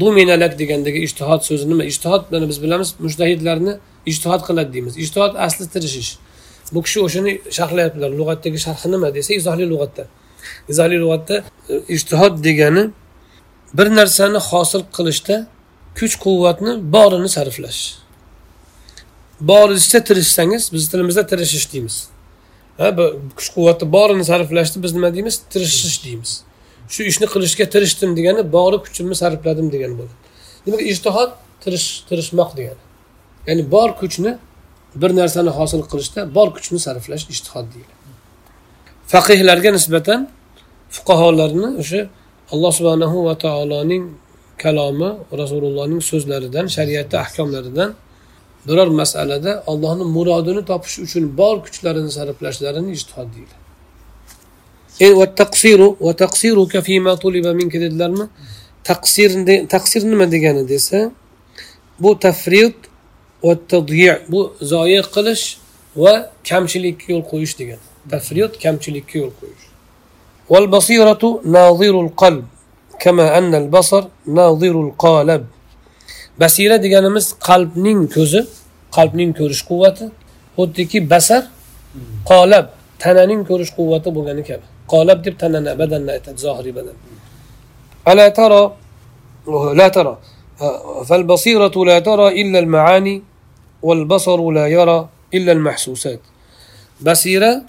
dumina lak degandagi ijtihod so'zi nima? Ijtihod mana biz bilamiz mushtahidlarni ijtihod qiladi deymiz. Ijtihod asli tirishish bu kishi o'shani sharhlayaptilar. Lug'atdagi sharhi nima desa izohli lug'atda. Izohli lug'atda e, ijtihod degani bir narsani hosil qilishda kuch quvvatni borini sarflash. Boricha tirishsangiz biz tilimizda tirishish deymiz. Ha kuch quvvatni borini sarflashni biz nima deymiz? Tirishish deymiz. Shu ishni qilishga tirishdim degani bori kuchimni sarfladim degani bo'ladi demak ishtihod tirish tirishmoq degani. Ya'ni bor kuchni bir narsani hosil qilishda bor kuchni sarflash ishtihod deyiladi. Faqihlarga nisbatan fuqarolarni o'sha alloh subhanahu va taoloning kalomi rasulullohning so'zlaridan shariatni ahkomlaridan biror masalada allohni murodini topish uchun bor kuchlarini sarflashlarini ishtihod deyiladi dedilarmi taqsir taqsir nima degani desa bu tafrit va bu zoya qilish va kamchilikka yo'l qo'yish degani tafrit kamchilikka yo'l qo'yish والبصيرة ناظر القلب كما أن البصر ناظر القالب basira deganimiz qalbning ko'zi qalbning ko'rish quvvati xuddiki basar qolab tananing ko'rish quvvati bo'lgani kabi qolab deb tanani badanni aytadi zohiriy badan ala tara la tara فالبصيرة لا ترى إلا المعاني والبصر لا يرى إلا المحسوسات basira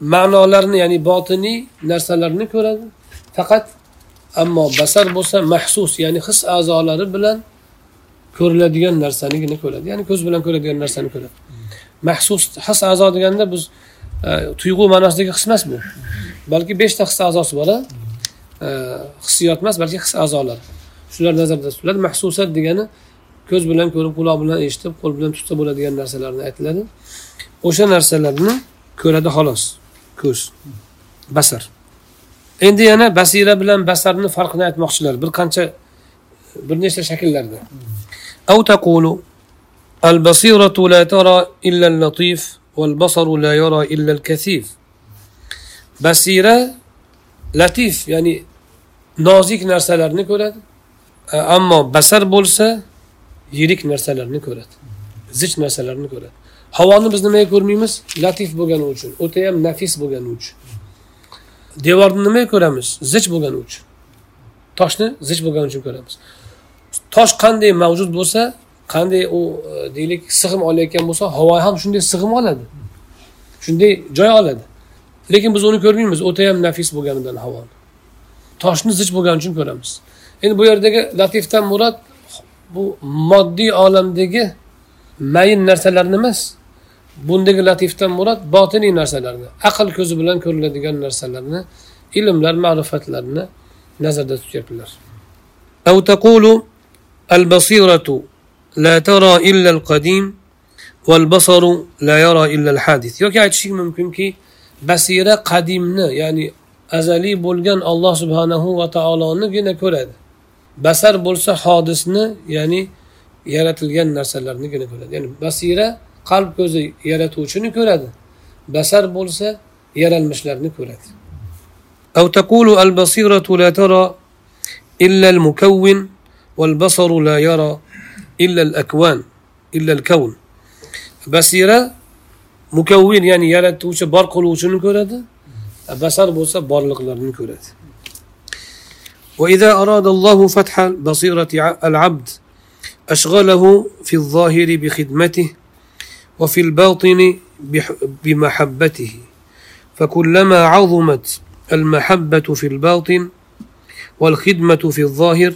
ma'nolarni ya'ni botiniy narsalarni ko'radi faqat ammo basar bo'lsa mahsus ya'ni his a'zolari bilan ko'riladigan narsanigina ko'radi. Ya'ni ko'z bilan ko'radigan narsani ko'radi. Mahsus his a'zo deganda biz e, tuyg'u ma'nosidagi his emas bu balki beshta his a'zosi bor e, hissiyot emas balki his a'zolari. Shular nazarda tutiladi. Mahsusat degani ko'z bilan ko'rib quloq bilan eshitib qo'l bilan tutsa bo'ladigan narsalarni aytiladi. O'sha narsalarni ko'radi xolos. Ko'z. Basar. Endi yana basira bilan basarni farqini aytmoqchilar. Bir qancha bir nechta shakllarda. أو تقول البصيرة لا ترى إلا اللطيف والبصر لا يرى إلا الكثيف basira latif ya'ni nozik narsalarni ko'radi ammo basar bo'lsa yirik narsalarni ko'radi zich narsalarni ko'radi havoni biz nimaga ko'rmaymiz latif bo'lgani uchun o'ta ham nafis bo'lgani uchun devorni nimaga ko'ramiz zich bo'lgani uchun toshni zich bo'lgani uchun ko'ramiz tosh qanday mavjud bo'lsa qanday u e, deylik sig'im olayotgan bo'lsa havo ham shunday sig'im oladi. Shunday joy oladi. Lekin biz uni ko'rmaymiz. O'ta ham nafis bo'lganidan havo. Toshni zich bo'lgani uchun ko'ramiz. Endi bu yerdagi latifdan murod bu moddiy olamdagi mayin narsalarni emas. Bundagi latifdan murod botiniy narsalarni aql ko'zi bilan ko'riladigan narsalarni ilmlar ma'rifatlarni nazarda tutyaptilar. البصيرة لا ترى إلا القديم والبصر لا يرى إلا الحادث yoki aytishlik mumkinki basira qadimni ya'ni azaliy bo'lgan olloh subhanahu va taolonigina ko'radi basar bo'lsa hodisni ya'ni yaratilgan narsalarnigina ko'radi ya'ni basira qalb ko'zi yaratuvchini ko'radi basar bo'lsa yaralmishlarni ko'radi أو تقول البصيرة لا ترى إلا المكون والبصر لا يرى إلا الأكوان إلا الكون. basira mukavvin ya'ni yaratuvchi bor qiluvchini ko'radi basar bo'lsa borliqlarni ko'radi وإذا أراد الله فتح بصيرة العبد أشغله في الظاهر بخدمته وفي الباطن بمحبته. فكلما عظمت المحبة في الباطن والخدمة في الظاهر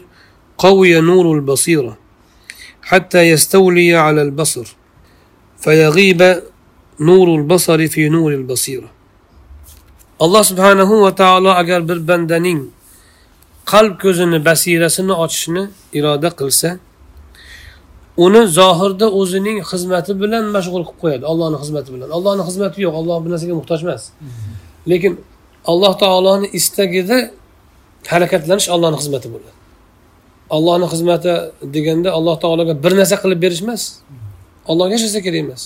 قوي نور البصيرة حتى يستولي على البصر فيغيب نور البصر في نور البصيرة الله سبحانه وتعالى agar bir bandaning qalb ko'zini basirasini ochishni iroda qilsa uni zohirda o'zining xizmati bilan mashg'ul qilib qo'yadi allohni xizmati bilan allohni xizmati yo'q alloh bu narsaga muhtoj emas lekin alloh taoloni istagida harakatlanish allohni xizmati bo'ladi Allohni xizmati deganda alloh taologa bir narsa qilib berish emas. Allohga hech narsa kerak emas.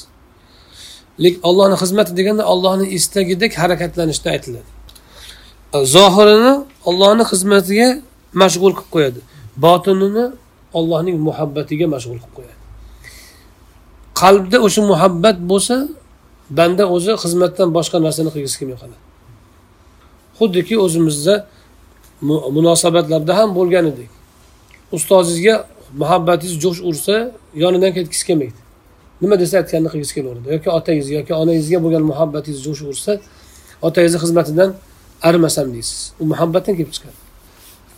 Lekin allohni xizmati deganda allohni istagidek harakatlanishda aytiladi. Zohirini ollohni xizmatiga mashg'ul qilib qo'yadi. Botinini ollohning muhabbatiga mashg'ul qilib qo'yadi. Qalbda o'sha muhabbat bo'lsa banda o'zi xizmatdan boshqa narsani qilgisi kelmay qoladi. Xuddiki o'zimizda munosabatlarda ham bo'lgan edik. Ustozingizga muhabbatingiz jo'sh ursa yonidan ketgisi kelmaydi. Nima desa aytganini qilgisi kelaveradi. Yoki otangizga yoki onangizga bo'lgan muhabbatingiz jo'sh ursa otangizni xizmatidan arimasam deysiz. U muhabbatdan kelib chiqadi.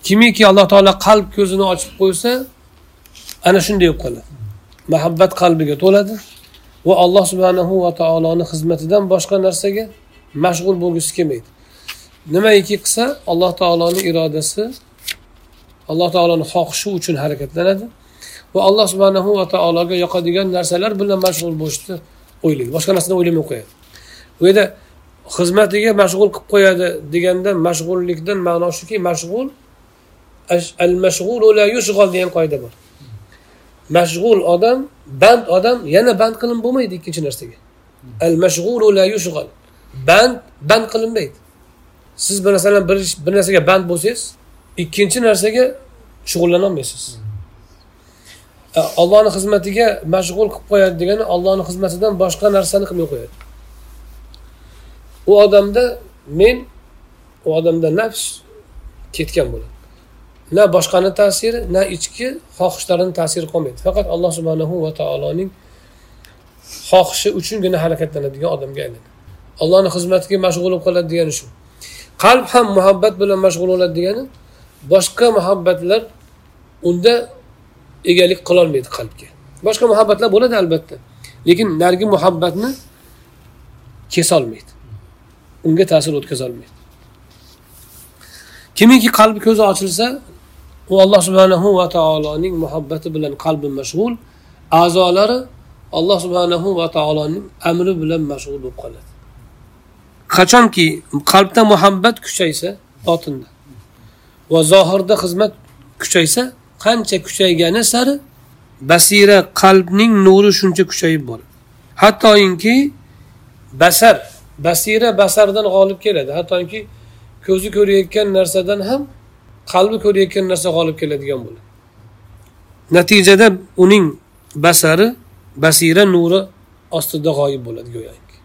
Kimiki alloh taolo qalb ko'zini ochib qo'ysa ana shunday bo'lib qoladi. Muhabbat qalbiga to'ladi va alloh subhanahu va taoloni xizmatidan boshqa narsaga mashg'ul bo'lgisi kelmaydi. Nimaiki qilsa alloh taoloni irodasi alloh taoloni xohishi uchun harakatlanadi va alloh subhanahu va taologa yoqadigan narsalar bilan mashg'ul bo'lishni o'ylaydi boshqa narsani o'ylamay qo'yadi bu yerda xizmatiga mashg'ul qilib qo'yadi deganda mashg'ullikdan ma'no shuki mashg'ul al mashg'ulu la yushg'al degan qoida bor. Mashg'ul odam band odam yana band qilinib bo'lmaydi ikkinchi narsaga. Al mashg'ulu la yushg'al. Band band qilinmaydi. Siz masalan bir narsaga band bo'lsangiz ikkinchi narsaga shug'ullanolmaysiz. E, ollohni xizmatiga mashg'ul qilib qo'yadi degani ollohni xizmatidan boshqa narsani qilmay qo'yadi. U odamda men u odamda nafs ketgan bo'ladi. Na boshqani ta'siri na ichki xohishlarini ta'siri qolmaydi. Faqat alloh subhanahu va taoloning xohishi uchungina harakatlanadigan odamga aylanadi. Allohni xizmatiga mashg'ul bo'lib qoladi degani shu. Qalb ham muhabbat bilan mashg'ul bo'ladi degani boshqa muhabbatlar unda egalik qilolmaydi qalbga. Boshqa muhabbatlar bo'ladi albatta lekin narigi muhabbatni kesolmaydi. Unga ta'sir o'tkazolmaydi. Kimiki qalbi ko'zi ochilsa u alloh subhanahu va taoloning muhabbati bilan qalbi mashg'ul a'zolari alloh subhanahu va taoloning amri bilan mashg'ul bo'lib qoladi. Qachonki qalbda muhabbat kuchaysa botinda. Va zohirda xizmat kuchaysa qancha kuchaygani sari basira qalbning nuri shuncha kuchayib boradi. Hattoki basar basira basardan g'olib keladi. Hattoki ko'zi ko'rayotgan narsadan ham qalbi ko'rayotgan narsa g'olib keladigan bo'ladi. Natijada uning basari basira nuri ostida g'oyib bo'ladi go'yoki.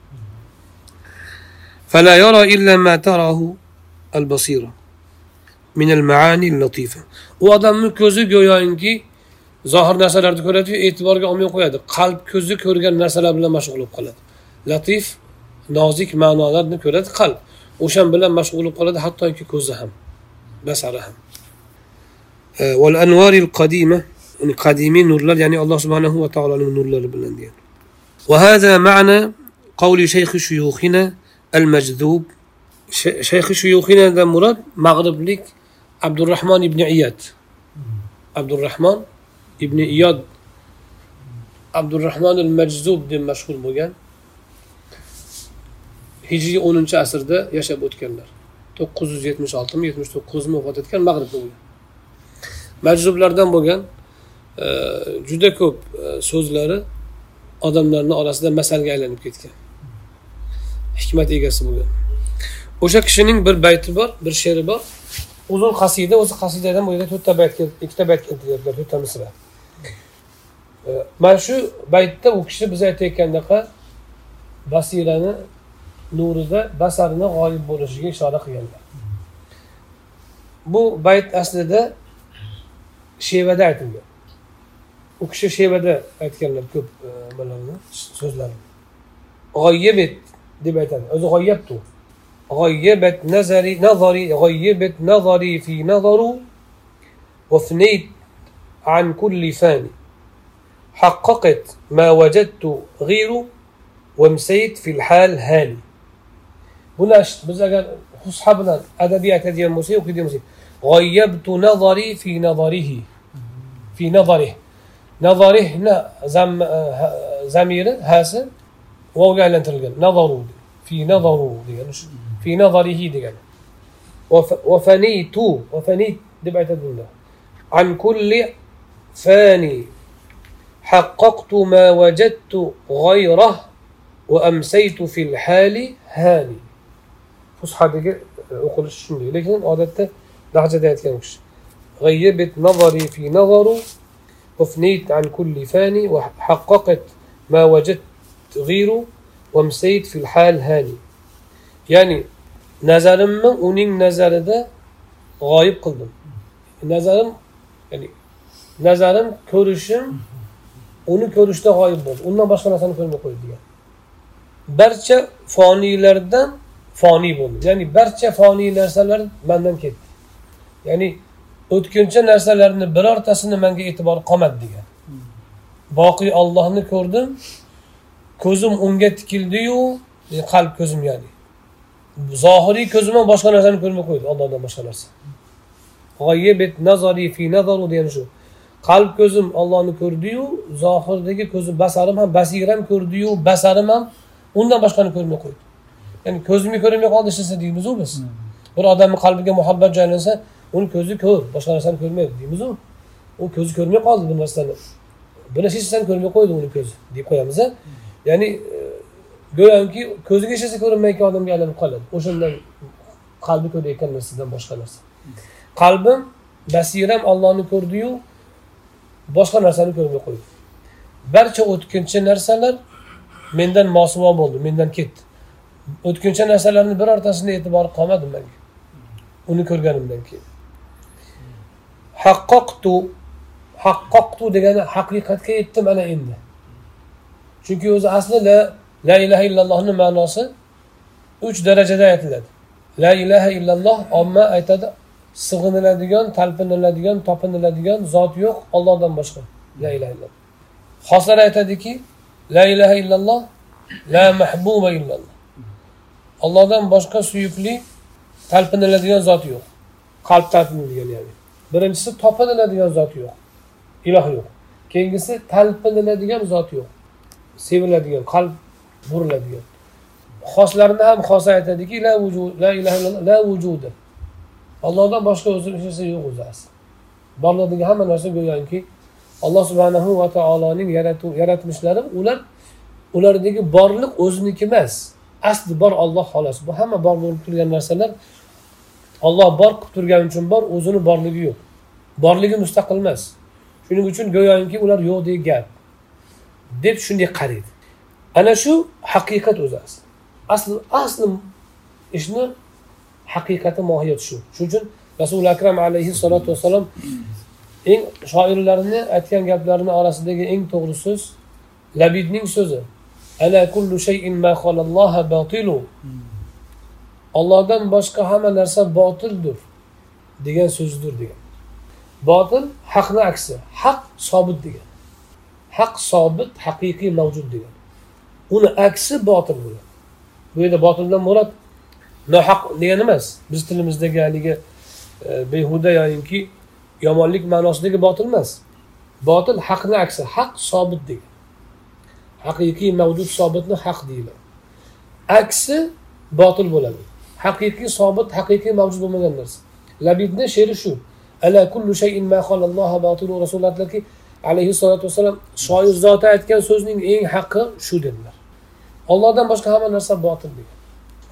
فلا يرى إلا ما تراه البصيرة من المعاني اللطيفة u odamni ko'zi go'yoki zohir narsalarni ko'radiyu e'tiborga olmay qo'yadi qalb ko'zi ko'rgan narsalar bilan mashg'ul bo'lib qoladi latif nozik ma'nolarni ko'radi qalb o'shan bilan mashg'ul bo'lib qoladi hattoki ko'zi ham basari ham والأنوار القديمة يعني قديمين نورlar ya'ni alloh subhanahu va taoloning nurlari bilan degan وهذا معنى قول شيخ شيوخنا المجذوب شيخ شيوخنا ده مراد مغربlik abdurahmon ibn iyad. Abdurahmon ibn iyod abdurahmon al majzub deb mashhur bo'lgan. Hijriy o'ninchi asrda yashab o'tganlar. To'qqiz yuz yetmish oltimi yetmish to'qqizmi vafot etgan mag'ribda bo'lgan. Majzublardan bo'lgan e, juda ko'p e, so'zlari odamlarni orasida masalga aylanib ketgan. Hikmat egasi bo'lgan. O'sha kishining bir bayti bor bir she'ri bor. Uzun qasida o'zi qasidadan bu yerda to'rtta bayt ikkita bayt keltiryaptilar to'rtta misra. Mana shu baytda u kishi biz aytayotgandaqa basirani nurida basarni g'oyib bo'lishiga ishora qilganlar bu bayt aslida shevada aytilgan u kishi shevada aytganlar ko'p nimalarni so'zlarni g'oyib deb aytadi o'zi g'oyyabtu غيبت نظري نظري غيبت نظري في نظره وفنيت عن كل فاني. حققت ما وجدت غيره ومسيت في الحال هاني. بلاش بس خص أصحابنا أدبية كذي الموسيقى وكذي الموسيقى. غيبت نظري في نظره. في نظره. نظره نا زم زميرة هاسة ووقع لنترجم نظروا في نظروا في نظره دجال وفنيت وفنيت دبعت الدنيا عن كل فاني حققت ما وجدت غيره وأمسيت في الحال هاني. دقيقة أقول شنو؟ لكن عادة لحظة ديت كانش غيبت نظري في نظر وفنيت عن كل فاني وحققت ما وجدت غيره وأمسيت في الحال هاني. ya'ni nazarimni uning nazarida g'oyib qildim. Nazarim ya'ni nazarim ko'rishim uni ko'rishda g'oyib bo'ldi. Undan boshqa narsani ko'rmay qo'ydi degan. Barcha foniylardan foniy bo'ldi. Ya'ni barcha foniy narsalar mandan ketdi. Ya'ni o'tkinchi narsalarni birortasini menga e'tibor qolmadi degan. Boqiy ollohni ko'rdim. Ko'zim unga tikildiyu qalb ko'zim ya'ni zohiriy ko'zim bilan boshqa narsani ko'rmay qo'ydi. Ollohdan boshqa narsa. Degani shu. Qalb ko'zim ollohni ko'rdiyu zohirdagi ko'zim basarim ham basiram ko'rdiyu basarim ham undan boshqani ko'rmay qo'ydi. Ya'ni ko'zimga ko'rinmay qoldi ishlasa deymizu biz. Bir odamni qalbiga muhabbat joylansa uni ko'zi ko'r boshqa narsani ko'rmaydi deymizu. U ko'zi ko'rmay qoldi bu narsani. Buni hech narsani ko'rmay qo'ydi uni ko'zi deb qo'yamiz ya'ni e, go'yoki ko'ziga hech narsa ko'rinmayotgan odamga aylanib qoladi. O'shandan qalbi ko'rayotgan narsadan boshqa narsa. Qalbim basiram ollohni ko'rdiyu boshqa narsani ko'rmay qo'ydi. Barcha o'tkinchi narsalar mendan mosuvo bo'ldi mendan ketdi. O'tkinchi narsalarni birortasini e'tibori qolmadi manga uni ko'rganimdan keyin. Haqqoqtu haqqoqtu degani haqiqatga yetdim ana endi. Chunki o'zi aslida la, ilaha illallohni ma'nosi uch darajada aytiladi. La ilaha illalloh omma aytadi sig'iniladigan talpiniladigan topiniladigan zot yo'q ollohdan boshqa la ilaha illalloh. Xoslar aytadiki la ilaha illalloh la mahbuba illalloh. Ollohdan boshqa suyukli talpiniladigan zot yo'q. Qalb talpinadigan ya'ni. Birinchisi topiniladigan zot yo'q. Iloh yo'q. Keyingisi talpiniladigan zot yo'q. Seviladigan qalb buriladigan. Xoslarni ham xos aytadiki la vujud la ilaha illalloh la vujudi ollohdan boshqa o'zi hech narsa yo'q o'zi asli hamma narsa go'yoki alloh subhanahu va taoloning yaratmishlari ular ulardagi borliq o'ziniki emas. Asli bor olloh xolos. Bu hamma bor bo'lib turgan narsalar olloh bor qilib turgani uchun bor o'zini borligi yo'q. Borligi mustaqil emas. Shuning uchun go'yoki ular yo'qdek gap. Deb shunday qaraydi. Ana shu haqiqat o'zi asli. Asli asli ishni haqiqati mohiyati shu. Shuning uchun rasuli akram alayhissalotu vassalom eng shoirlarni aytgan gaplarini orasidagi eng to'g'ri so'z labidning so'zi. Ana kullu shay'in ma batilu. Ollohdan boshqa hamma narsa botildir degan so'zdir degan. Botil haqni aksi haq sobit degan. Haq sobit haqiqiy mavjud degan. Uni aksi botil bo'ladi. Bu yerda botildan murod nohaq degani emas. Biz tilimizdagi haligi e, behuda yoyinki yomonlik ma'nosidagi botil emas. Botil haqni aksi haq sobit degan. Haqiqiy mavjud sobitni haq deyiladi. Aksi botil bo'ladi. Haqiqiy sobit haqiqiy mavjud bo'lmagan narsa. Labidni she'ri shu. Ala kullu shay'in ma batilu rasululloh aytdilarki alayhissalotu vassalom shoir zoti aytgan so'zning eng haqqi shu dedilar. Ollohdan boshqa hamma narsa botil degan.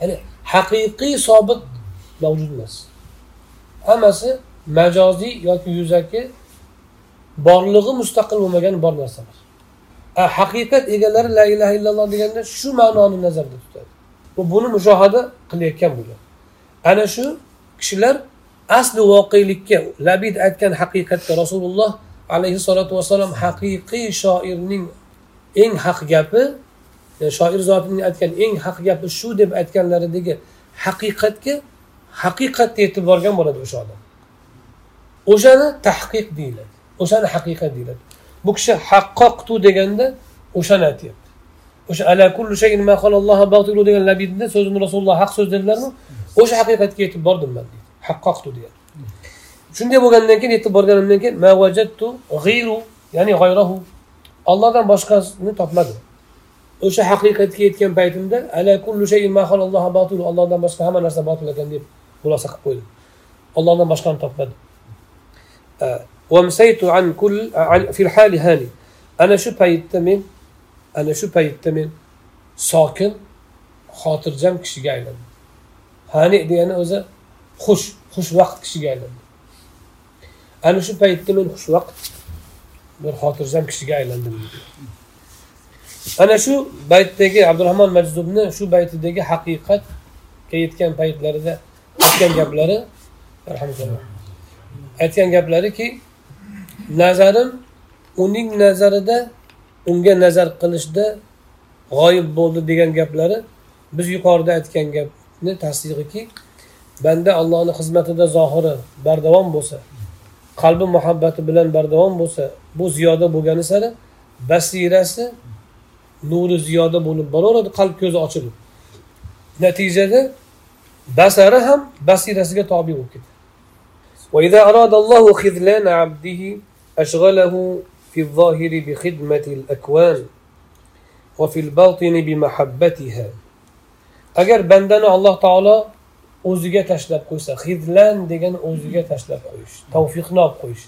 Ya'ni haqiqiy sobit mavjud emas. Hammasi majoziy yoki yuzaki borlig'i mustaqil bo'lmagan bor narsalar. Haqiqat egalari la ilaha illalloh deganda shu ma'noni nazarda tutadi. Va buni mushohada qilayotgan bo'lgan. Ana shu kishilar asli voqelikka labid aytgan haqiqatga rasululloh alayhissalotu vassalom haqiqiy shoirning eng haq gapi E, shoir zotining aytgan eng haq gapi shu deb aytganlaridagi haqiqatga haqiqatni yetib borgan bo'ladi o'sha odam. O'shani tahqiq deyiladi. O'shani haqiqat deyiladi. Bu kishi haqqoqtu deganda o'shani aytyapti. O'sha ala kullu shayin ma batilu degan labidni so'zini rasululloh haq so'z dedilarmi? O'sha haqiqatga yetib bordim man deydi. Haqqoqtu deyapti shunday bo'lgandan keyin yetib borganimdan keyin mavajattu g'iyru ya'ni g'ayrahu ollohdan boshqasini topmadim. o'sha haqiqatga yetgan paytimda ala kullu shayin batil allohdan boshqa hamma narsa botil ekan deb xulosa qilib qo'ydim. Allohdan boshqani topmadim. Vamsaytu an kul fil hali hani ana shu paytda men ana shu paytda men sokin xotirjam kishiga aylandim. Hani degani o'zi xush xushvaqt kishiga aylandi ana shu paytda men xushvaqt bir xotirjam kishiga aylandim. Ana shu baytdagi abdurahmon majzubni shu baytidagi haqiqatga yetgan paytlarida aytgan gaplari aytgan gaplariki nazarim uning nazarida unga nazar qilishda g'oyib bo'ldi degan gaplari biz yuqorida aytgan gapni tasdig'iki banda allohni xizmatida zohiri bardavom bo'lsa qalbi muhabbati bilan bardavom bo'lsa bu ziyoda bo'lgani sari basirasi nuri ziyoda bo'lib boraveradi qalb ko'zi ochilib natijada basari ham basirasiga tobe bo'lib ketadi وإذا أراد الله خذلان عبده أشغله في الظاهر بخدمة الأكوان وفي الباطن بمحبتها agar bandani alloh taolo o'ziga tashlab qo'ysa hidlan degani o'ziga tashlab qo'yish tavfiqni olib qo'yish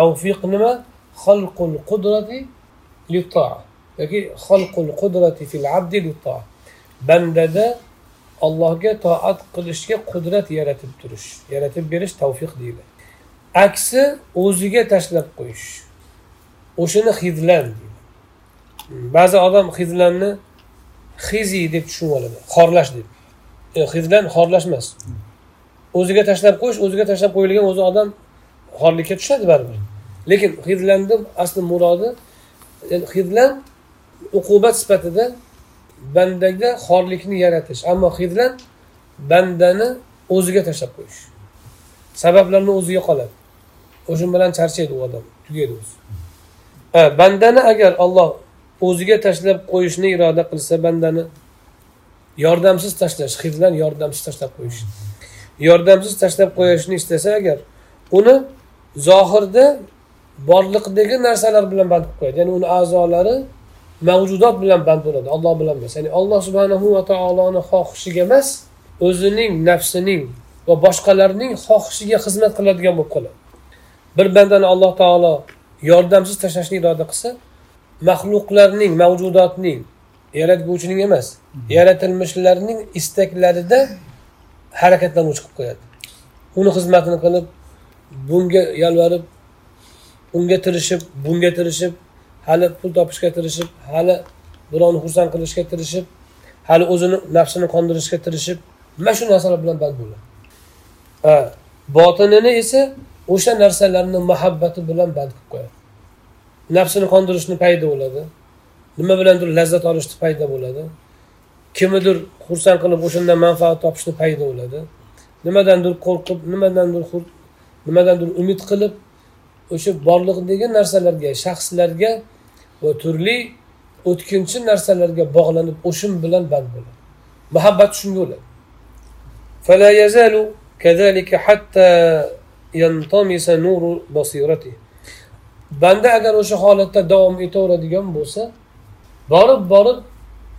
tavfiq nima xalqul qudrati yoki xalqul qudrati fil abdi bandada allohga toat qilishga qudrat yaratib turish yaratib berish tavfiq deydi. Aksi o'ziga tashlab qo'yish o'shani hidlan deydi. Hmm, ba'zi odam hidlanni xizi deb tushunib oladi xorlash deb. E, hidlan xorlash emas o'ziga tashlab qo'yish o'ziga tashlab qo'yilgan o'zi odam xorlikka tushadi baribir. Lekin hizlanni asli murodi hizlan uqubat sifatida bandaga xorlikni yaratish. Ammo hidlan bandani o'ziga tashlab qo'yish. Sabablarni o'ziga qoladi. O'sha bilan charchaydi u odam tugaydi o'zi. Bandani agar olloh o'ziga tashlab qo'yishni iroda qilsa bandani yordamsiz tashlash hidlan yordamsiz tashlab qo'yish. Yordamsiz tashlab qo'yishni istasa agar uni zohirda borliqdagi narsalar bilan band qilib qo'yadi. Ya'ni uni a'zolari mavjudot bilan band bo'ladi. Olloh bilan emas ya'ni alloh subhanahu va taoloni xohishiga emas o'zining nafsining va boshqalarning xohishiga xizmat qiladigan bo'lib qoladi. Bir bandani alloh taolo yordamsiz tashlashni iroda qilsa maxluqlarning mavjudotning yaratguvchining emas yaratilmishlarning istaklarida harakatlanuvchi qilib qo'yadi. Uni xizmatini qilib bunga yalvarib unga tirishib bunga tirishib hali pul topishga tirishib hali birovni xursand qilishga tirishib hali o'zini nafsini qondirishga tirishib mana shu narsalar bilan band bo'ladi botinini esa o'sha narsalarni muhabbati bilan band qilib qo'yadi. Nafsini qondirishni payda bo'ladi. Nima bilandir lazzat olishni paydo bo'ladi. Kimnidir xursand qilib o'shandan manfaat topishni paydo bo'ladi. Nimadandir qo'rqib nimadandir nimadandir umid qilib o'sha borliqdagi narsalarga shaxslarga va turli o'tkinchi narsalarga bog'lanib o'shin bilan band bo'ladi muhabbat shunga bo'ladi فلا يزال كذلك حتى ينطمس نور بصيرته banda agar o'sha holatda davom etaveradigan bo'lsa borib borib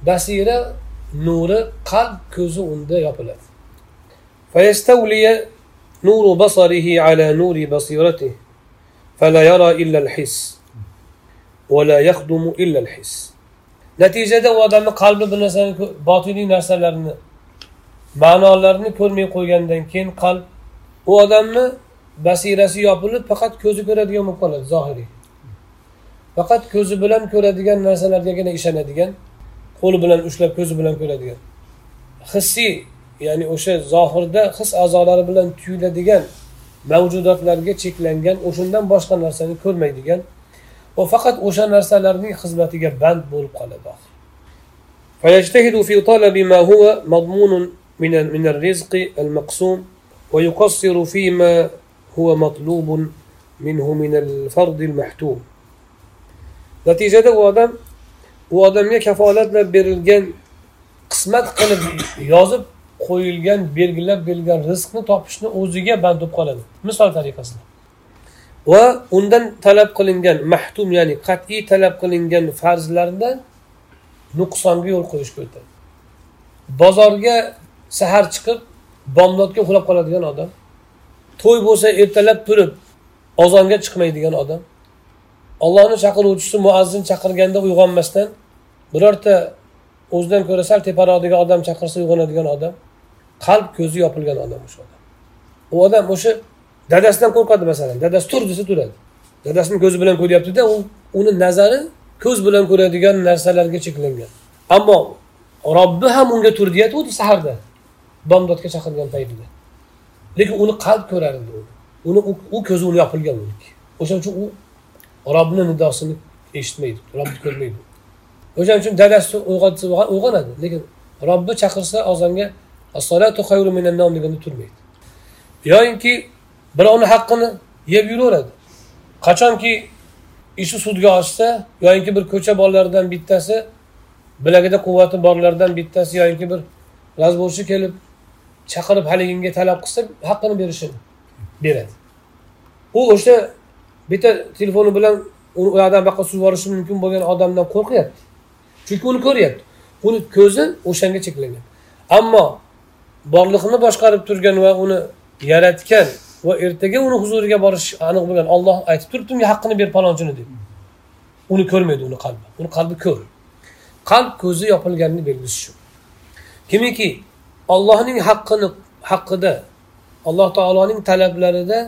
basira nuri qalb ko'zi unda yopiladi فيستولي نور بصره على نور بصيرته فلا يرى إلا الحس natijada u odamni qalbi bir narsani botiniy narsalarni ma'nolarini ko'rmay qo'ygandan keyin qalb u odamni basirasi yopilib faqat ko'zi ko'radigan bo'lib qoladi zohiriy faqat ko'zi bilan ko'radigan narsalargagina ishonadigan qo'li bilan ushlab ko'zi bilan ko'radigan. Hissiy ya'ni o'sha zohirda his a'zolari bilan tuyuladigan mavjudotlarga cheklangan o'shandan boshqa narsani ko'rmaydigan va faqat o'sha narsalarning xizmatiga band bo'lib qoladi فيجتهد في طلب ما هو مضمون من من الرزق المقسوم ويقصر فيما هو مطلوب منه من الفرض المحتوم natijada u odam u odamga kafolatlab berilgan qismat qilib yozib qo'yilgan belgilab berilgan rizqni topishni o'ziga band bo'lib qoladi misol tariqasida Va undan talab qilingan mahtum ya'ni qat'iy talab qilingan farzlarda nuqsonga yo'l qo'yishga o'tadi bozorga sahar chiqib bomdodga uxlab qoladigan odam to'y bo'lsa ertalab turib ozonga chiqmaydigan odam ollohni chaqiruvchisi muazzin chaqirganda uyg'onmasdan birorta o'zidan ko'ra sal teparoqdagi odam chaqirsa uyg'onadigan odam qalb ko'zi yopilgan odam o'sha odam. U odam o'sha dadasidan qo'rqadi masalan. Dadasi tur desa turadi. Dadasini ko'zi bilan ko'ryaptida u uni nazari ko'z bilan ko'radigan narsalarga cheklangan. Ammo robbi ham unga tur deyapti saharda. Bomdodga chaqirgan paytida. Lekin uni qalb ko'rar edi uni u ko'zi uni yopilgan o'shaning uchun u robbini nidosini eshitmaydi robni ko'rmaydi. O'shaning uchun dadasi uyg'otsa uyg'onadi lekin robbi chaqirsa ozonga deganda turmaydi. Yoyinki birovni haqqini yeb yuraveradi. Qachonki ishi sudga oshsa yoyinki bir ko'cha bolalaridan bittasi bilagida quvvati borlardan bittasi yoyinki bir razborchi kelib chaqirib haliginga talab qilsa haqqini berishini beradi. U o'sha bitta telefoni bilan u yoqdan bu yoqqa yuborishi mumkin bo'lgan odamdan qo'rqyapti. Chunki uni ko'ryapti. Uni ko'zi o'shanga cheklangan. Ammo borliqni boshqarib turgan va uni yaratgan va ertaga uni huzuriga borish aniq bo'lgan. Olloh aytib turibdi unga haqqini ber palonchini deb uni ko'rmaydi uni qalbi. Uni qalbi ko'r. Qalb ko'zi yopilganini belgisi shu. Kimiki ollohning haqqini haqida alloh taoloning talablarida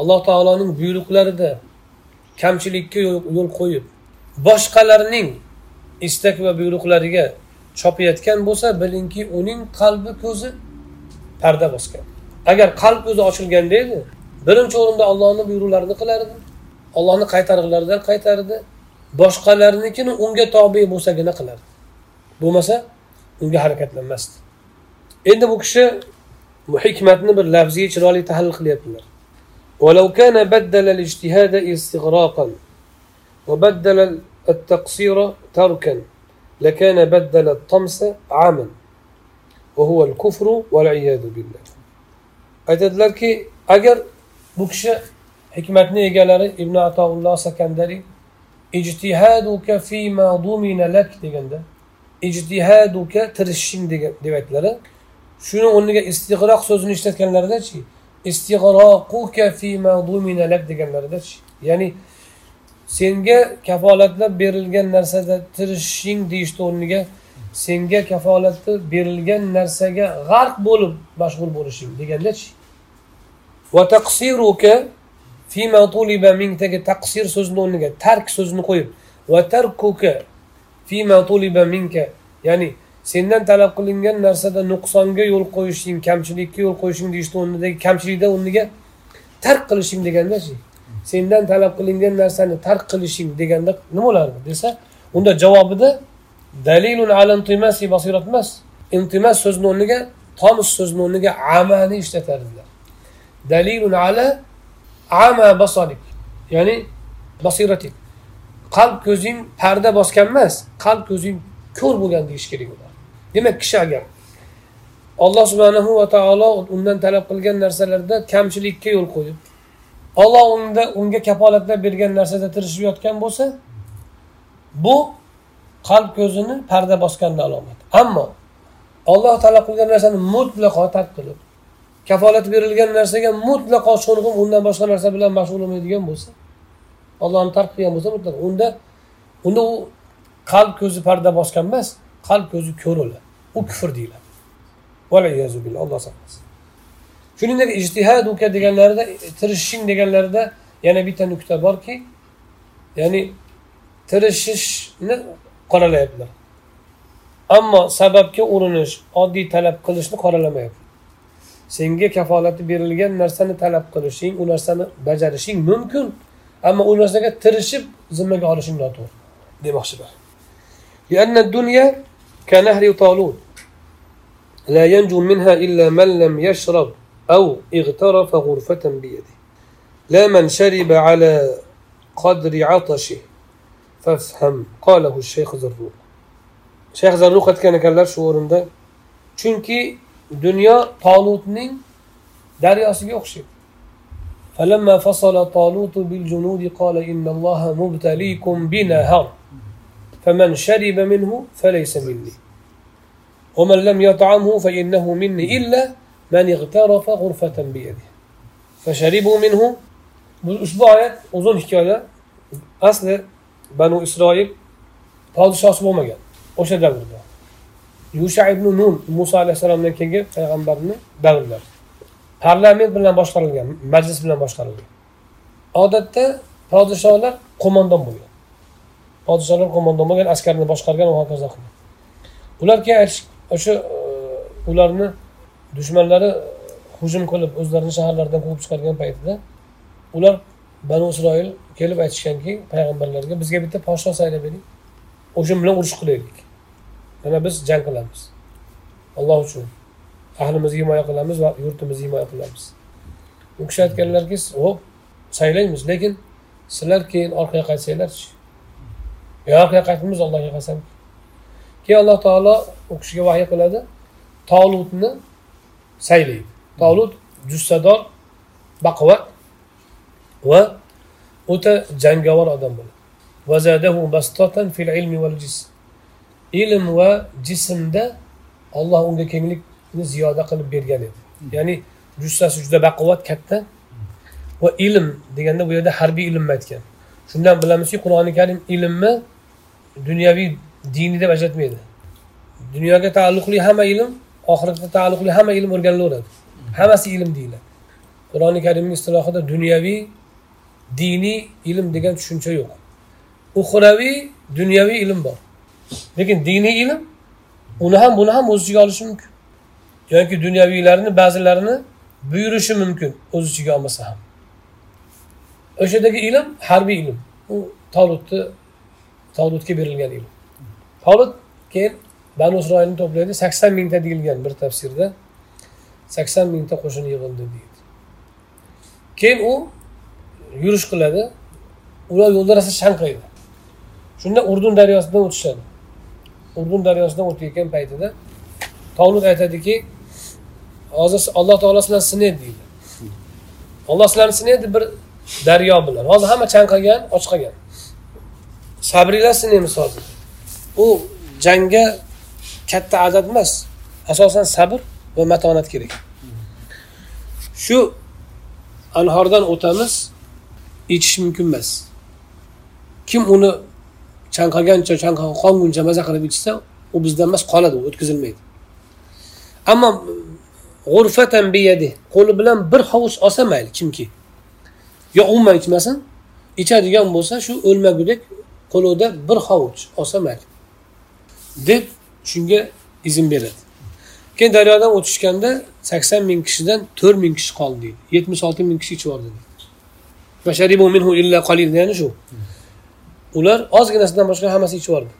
alloh taoloning buyruqlarida kamchilikka yo'l qo'yib boshqalarning istak va buyruqlariga chopayotgan bo'lsa bilingki uning qalbi ko'zi parda bosgan. agar qalb ko'zi ochilganda edi birinchi o'rinda ollohni buyruqlarini qilardi ollohni qaytariqlaridan qaytardi boshqalarnikini unga tobe bo'lsagina qilardi bo'lmasa unga harakatlanmasdi endi bu kishi hikmatni bir lafziy chiroyli tahlil qilyaptilar ولو كان بدل الاجتهاد استغراقا وبدل التقصير تركا لكان بدل الطمس عاما وهو الكفر والعياذ بالله aytadilarki agar bu kishi hikmatni egalari ibn atoulloh sakandariy ijtihaduka fima dumina lak deganda ijtihaduka tirishishing degan deb aytdilar shuni o'rniga istig'roq so'zini ishlatganlaridachi istig'roquka fima dumina lak deganlaridachi ya'ni senga kafolatlab berilgan narsada tirishishing deyishni o'rniga senga kafolati berilgan narsaga g'arq bo'lib mashg'ul bo'lishing degandachi taqsir so'zini o'rniga tark so'zini qo'yib. Minka ya'ni sendan talab qilingan narsada nuqsonga yo'l qo'yishing kamchilikka yo'l qo'yishing deyishni o'rnidagi kamchilikda o'rniga tark qilishing degandachi sendan talab qilingan narsani tark qilishing deganda nima bo'lardi desa unda javobida dalilun ala basirat emas. Intimas so'zini o'rniga tomus so'zini o'rniga amani ishlatardi. Dalilun ala ama basorik ya'ni basiratik qalb ko'zing parda bosgan emas qalb ko'zing ko'r bo'lgan deyish kerak ular. Demak kishi agar alloh subhanahu va taolo undan talab qilgan narsalarda kamchilikka yo'l qo'yib olloh unda unga kafolatlab bergan narsada tirishib yotgan bo'lsa bu qalb ko'zini parda bosganni alomati ammo olloh talab qilgan narsani mutlaqo tark qilib kafolat berilgan narsaga mutlaqo sho'ng'ib undan boshqa narsa bilan mashg'ul bo'lmaydigan bo'lsa ollohni tark qilgan bo'lsa mutlaqo unda unda u qalb ko'zi parda bosgan emas qalb ko'zi ko'r o'ladi u kufr deyiladi. Alloh saqlasin. Shuningdek ijtihaduka deganlarida tirishishing deganlarida yana bitta nuqta borki ya'ni tirishishni qoralayaptilar ammo sababga urinish oddiy talab qilishni qoralamayapti senga kafolati berilgan narsani talab qilishing u narsani bajarishing mumkin ammo u narsaga tirishib zimmaga olishing noto'g'ri demoqchilar لأن الدنيا كنهر طالوت لا ينجو منها إلا من لم يشرب أو اغترف غرفة بيده لا من شرب على قدر عطشه فافهم قاله الشيخ زروق shayx zarruq aytgan ekanlar shu o'rinda chunki dunyo tolutning daryosiga o'xshaydi. فلما فصل طالوت بالجنود قال إن الله مبتليكم بنهر فمن شرب منه فليس مني ومن لم يطعمه فإنه مني إلا من اغترف غرفة بيده فشربوا منه ushbu oyat uzun hikoya. Asli banu isroil podshosi bo'lmagan. O'sha davrda. Yusha ibn nun muso alayhissalomdan keyingi payg'ambarni davrlari parlament bilan boshqarilgan majlis bilan boshqarilgan. Odatda podsholar qo'mondon bo'lgan. Podsholar qo'mondon bo'lgan askarni boshqargan va hokazo qilgan. Ular keyin aytish o'sha e, ularni dushmanlari hujum qilib o'zlarini shaharlaridan quvib chiqargan paytida ular banu isroil kelib aytishganki payg'ambarlarga bizga bitta podsho saylab bering o'sha bilan urush qilaylik. Yana biz jang qilamiz. Alloh uchun. Ahlimizni himoya qilamiz va yurtimizni himoya qilamiz. U kishi aytganlarki ho'p saylaymiz lekin sizlar keyin orqaga qaytsanglarchi? Yo orqaga qaytmaymiz allohga qasam keyin alloh taolo u kishiga vahiy qiladi tolutni saylaydi. Tolut jussador baquvvat va o'ta jangovar odam bo'ladi. Ilm va jismda olloh unga kenglikni ziyoda qilib bergan edi. Ya'ni jussasi juda baquvvat katta va ilm deganda bu yerda harbiy ilmni aytgan. Shundan bilamizki qur'oni karim ilmni dunyoviy diniy deb ajratmaydi. Dunyoga taalluqli hamma ilm oxiratga taalluqli hamma ilm o'rganilaveradi hammasi ilm deyiladi. Qur'oni karimni istilohida dunyoviy diniy ilm degan tushuncha yo'q. Uxraviy dunyoviy ilm bor. Lekin diniy ilm uni ham buni ham o'z ichiga olishi mumkin. Yoki dunyoviylarni ba'zilarini buyurishi mumkin o'z ichiga olmasa ham. O'shadagi ilm harbiy ilm. U tolutni tolutga berilgan ilm. Tolut keyin banu isroilni to'playdi sakson mingta deyilgan bir tafsirda. Sakson mingta qo'shin yig'ildi deydi. Keyin u yurish qiladi. Ular yo'lda rosa chanqaydi shunda urdun daryosidan o'tishadi. Urdun daryosidan o'tayotgan paytida tovlut aytadiki hozir alloh taolo sizlarni sinaydi deydi. Olloh sizlarni sinaydi bir daryo bilan. Hozir hamma chanqagan och qolgan sabringlar sinaymiz hozir. U jangga katta adad emas asosan sabr va matonat kerak. Shu anhordan o'tamiz ichish mumkin emas. Kim uni chanqagancha qonguncha maza qilib ichsa u bizdan emas qoladi u o'tkazilmaydi. Ammo mm, g'urfatan biyadi qo'li bilan bir hovuz olsa mayli kimki? Yo umuman ichmasin ichadigan bo'lsa shu o'lmagudek qo'lida bir hovuch olsa mayli deb shunga izn beradi. Keyin daryodan o'tishganda sakson ming kishidan to'rt ming kishi qoldi deydi yetmish olti ming kishi ichib yubordi ya'ni shu. Ular ozginasidan boshqa hammasi ichib yubordi.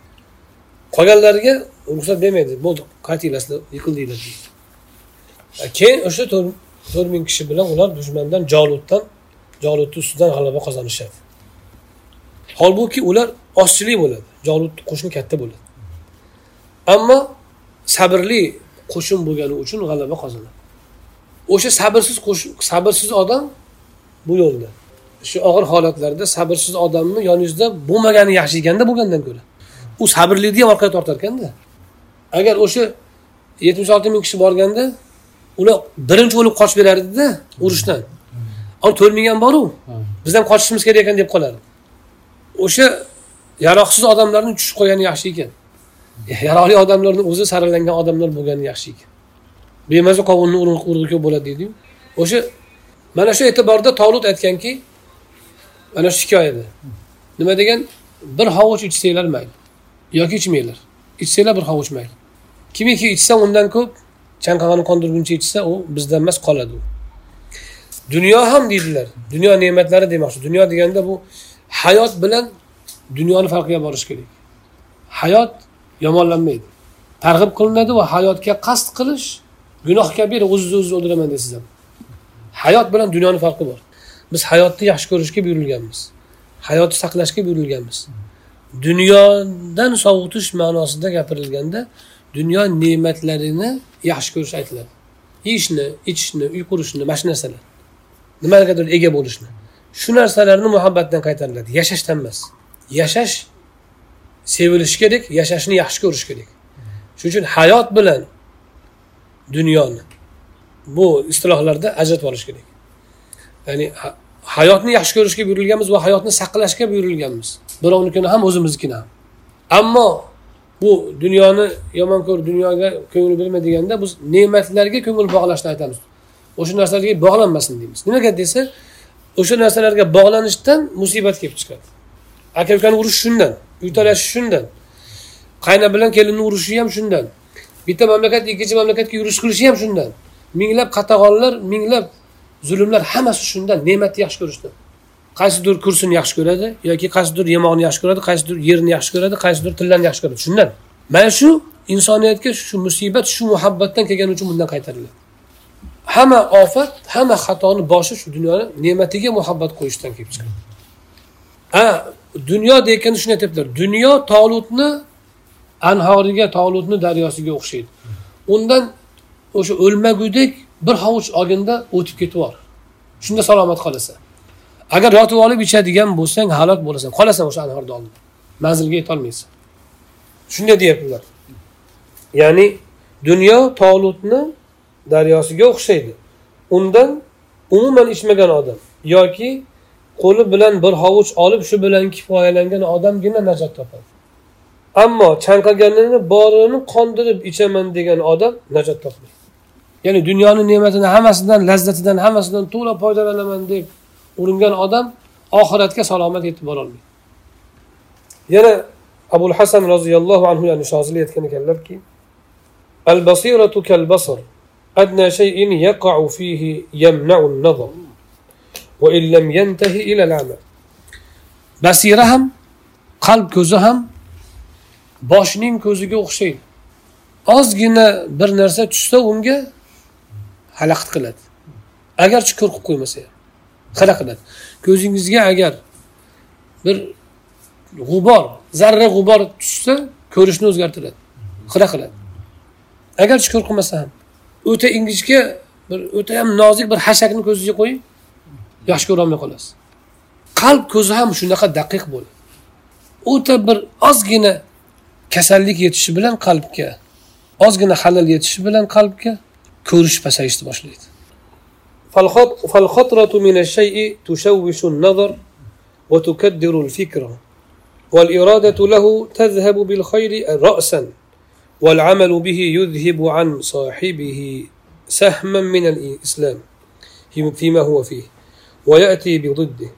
Qolganlariga ruxsat bermaydi. Bo'ldi qaytinglar sizlar yiqildinglar deydi. Keyin o'sha to'rt ming kishi bilan ular dushmandan jolutdan jolutni ustidan g'alaba qozonishadi. Holbuki ular ozchilik bo'ladi. Jolutni qo'shini katta bo'ladi. Ammo sabrli qo'shin bo'lgani uchun g'alaba qozonadi. O'sha sabrsiz qo'shin sabrsiz odam bu yo'lda. Shu og'ir holatlarda sabrsiz odamni yoningizda bo'lmagani yaxshi ekanda bo'lgandan ko'ra. U sabrlikni ham orqaga tortar ekanda. Agar o'sha yetmish olti ming kishi borganda ular birinchi bo'lib qochib berardida urushdan. Ammo to'rt ming ham boru biz ham qochishimiz kerak ekan deb qolardi. O'sha yaroqsiz odamlarni tushib qo'ygani yaxshi ekan. Yaroqli odamlarni o'zi saralangan odamlar bo'lgani yaxshi ekan. Bemaza qovunni urug'i ko'p bo'ladi deydiyu. O'sha mana shu e'tiborda tovlut aytganki mana shu hikoyada. Nima degan? Bir hovuch ichsanglar mayli. Yoki ichmanglar. Ichsanglar bir hovuch mayli. Kimiki ichsa undan ko'p chanqog'ini qondirguncha ichsa u bizdan emas qoladi u. Dunyo ham deydilar. Dunyo ne'matlari demoqchi. Dunyo deganda bu hayot bilan dunyoni farqiga borish kerak. Hayot yomonlanmaydi. Targ'ib qilinadi va hayotga qasd qilish gunoh kabira o'zizni o'zini o'ldiraman deysiz ham hayot bilan dunyoni farqi bor. Biz hayotni yaxshi ko'rishga buyurilganmiz. Hayotni saqlashga buyurilganmiz. Dunyodan sovutish ma'nosida gapirilganda dunyo ne'matlarini yaxshi ko'rish aytiladi. Yeyishni ichishni uy qurishni mana shu narsalar nimagadir ega bo'lishni. Shu narsalarni muhabbatdan qaytariladi. Yashashdan emas. Yashash sevilishi kerak yashashni yaxshi ko'rish kerak. Shuning uchun hayot bilan dunyoni bu istilohlarda ajratib olish kerak. Ya'ni hayotni yaxshi ko'rishga buyurilganmiz va hayotni saqlashga buyurilganmiz. Birovnikini ham o'zimiznikini ham. Ammo bu dunyoni yomon ko'r dunyoga ko'ngil berma deganda biz ne'matlarga ko'ngil bog'lashni aytamiz. O'sha narsalarga bog'lanmasin deymiz. Nimaga desa o'sha narsalarga bog'lanishdan musibat kelib chiqadi. Aka ukani urush shundan uy talashish shundan qayna bilan kelinni urishi ham shundan bitta mamlakat ikkinchi mamlakatga yurish qilishi ham shundan. Minglab qatag'onlar minglab zulmlar hammasi shundan ne'matni yaxshi ko'rishdan qaysidir kursini yaxshi ko'radi yoki qaysidir yemog'ini yaxshi ko'radi qaysidir yerini yaxshi ko'radi qaysidir tillarni yaxshi ko'radi. Shundan. Mana shu insoniyatga shu musibat shu muhabbatdan kelgani uchun bundan qaytariladi. Hamma ofat hamma xatoni boshi shu dunyoni ne'matiga muhabbat qo'yishdan kelib chiqadi. Ha dunyo deyotganda shuni aytyaptilar. Dunyo tolutni anhoriga tolutni daryosiga o'xshaydi. Undan o'sha o'lmagudek bir hovuch olganda o'tib ketib yubor shunda salomat qolasan. Agar yotib olib ichadigan bo'lsang halok bo'lasan. Qolasan o'sha anhorni oldida manzilga yetolmaysan shunday deyaptilar. Ya'ni dunyo tolutni daryosiga o'xshaydi. Undan umuman ichmagan odam yoki qo'li bilan bir hovuch olib shu bilan kifoyalangan odamgina najot topadi. Ammo chanqaganini borini qondirib ichaman degan odam najot topmaydi. Ya'ni dunyoni ne'matini hammasidan lazzatidan hammasidan to'la foydalanaman deb uringan odam oxiratga salomat yetib borolmaydi yana abul hasan roziyallohu anhu ya'ni shozili aytgan ekanlarki al basiratu kal basar adna shay'in yaqa'u fihi yamna'u an-nazar wa in lam yantahi ila al-amal. Basira ham qalb ko'zi ham boshning ko'ziga o'xshaydi. Ozgina bir narsa tushsa unga xalaqit qiladi. Agarchi ko'r qilib qo'ymasa ham xira qiladi. Ko'zingizga agar bir g'ubor zarra g'ubor tushsa ko'rishni o'zgartiradi xira qiladi. Agarchi ko'r qilmasa ham o'ta ingichka bir o'ta ham nozik bir hashakni ko'zingizga qo'ying yaxshi ko'rolmay qolasiz. Qalb ko'zi ham shunaqa daqiq bo'ladi. O'ta bir ozgina kasallik yetishi bilan qalbga ozgina halal yetishi bilan qalbga ko'rish pasayishni boshlaydi فالخطرة من الشيء تشوش النظر وتكدر الفكرة والإرادة له تذهب بالخير رأسا والعمل به يذهب عن صاحبه سهما من الإسلام فيما هو فيه ويأتي بضده.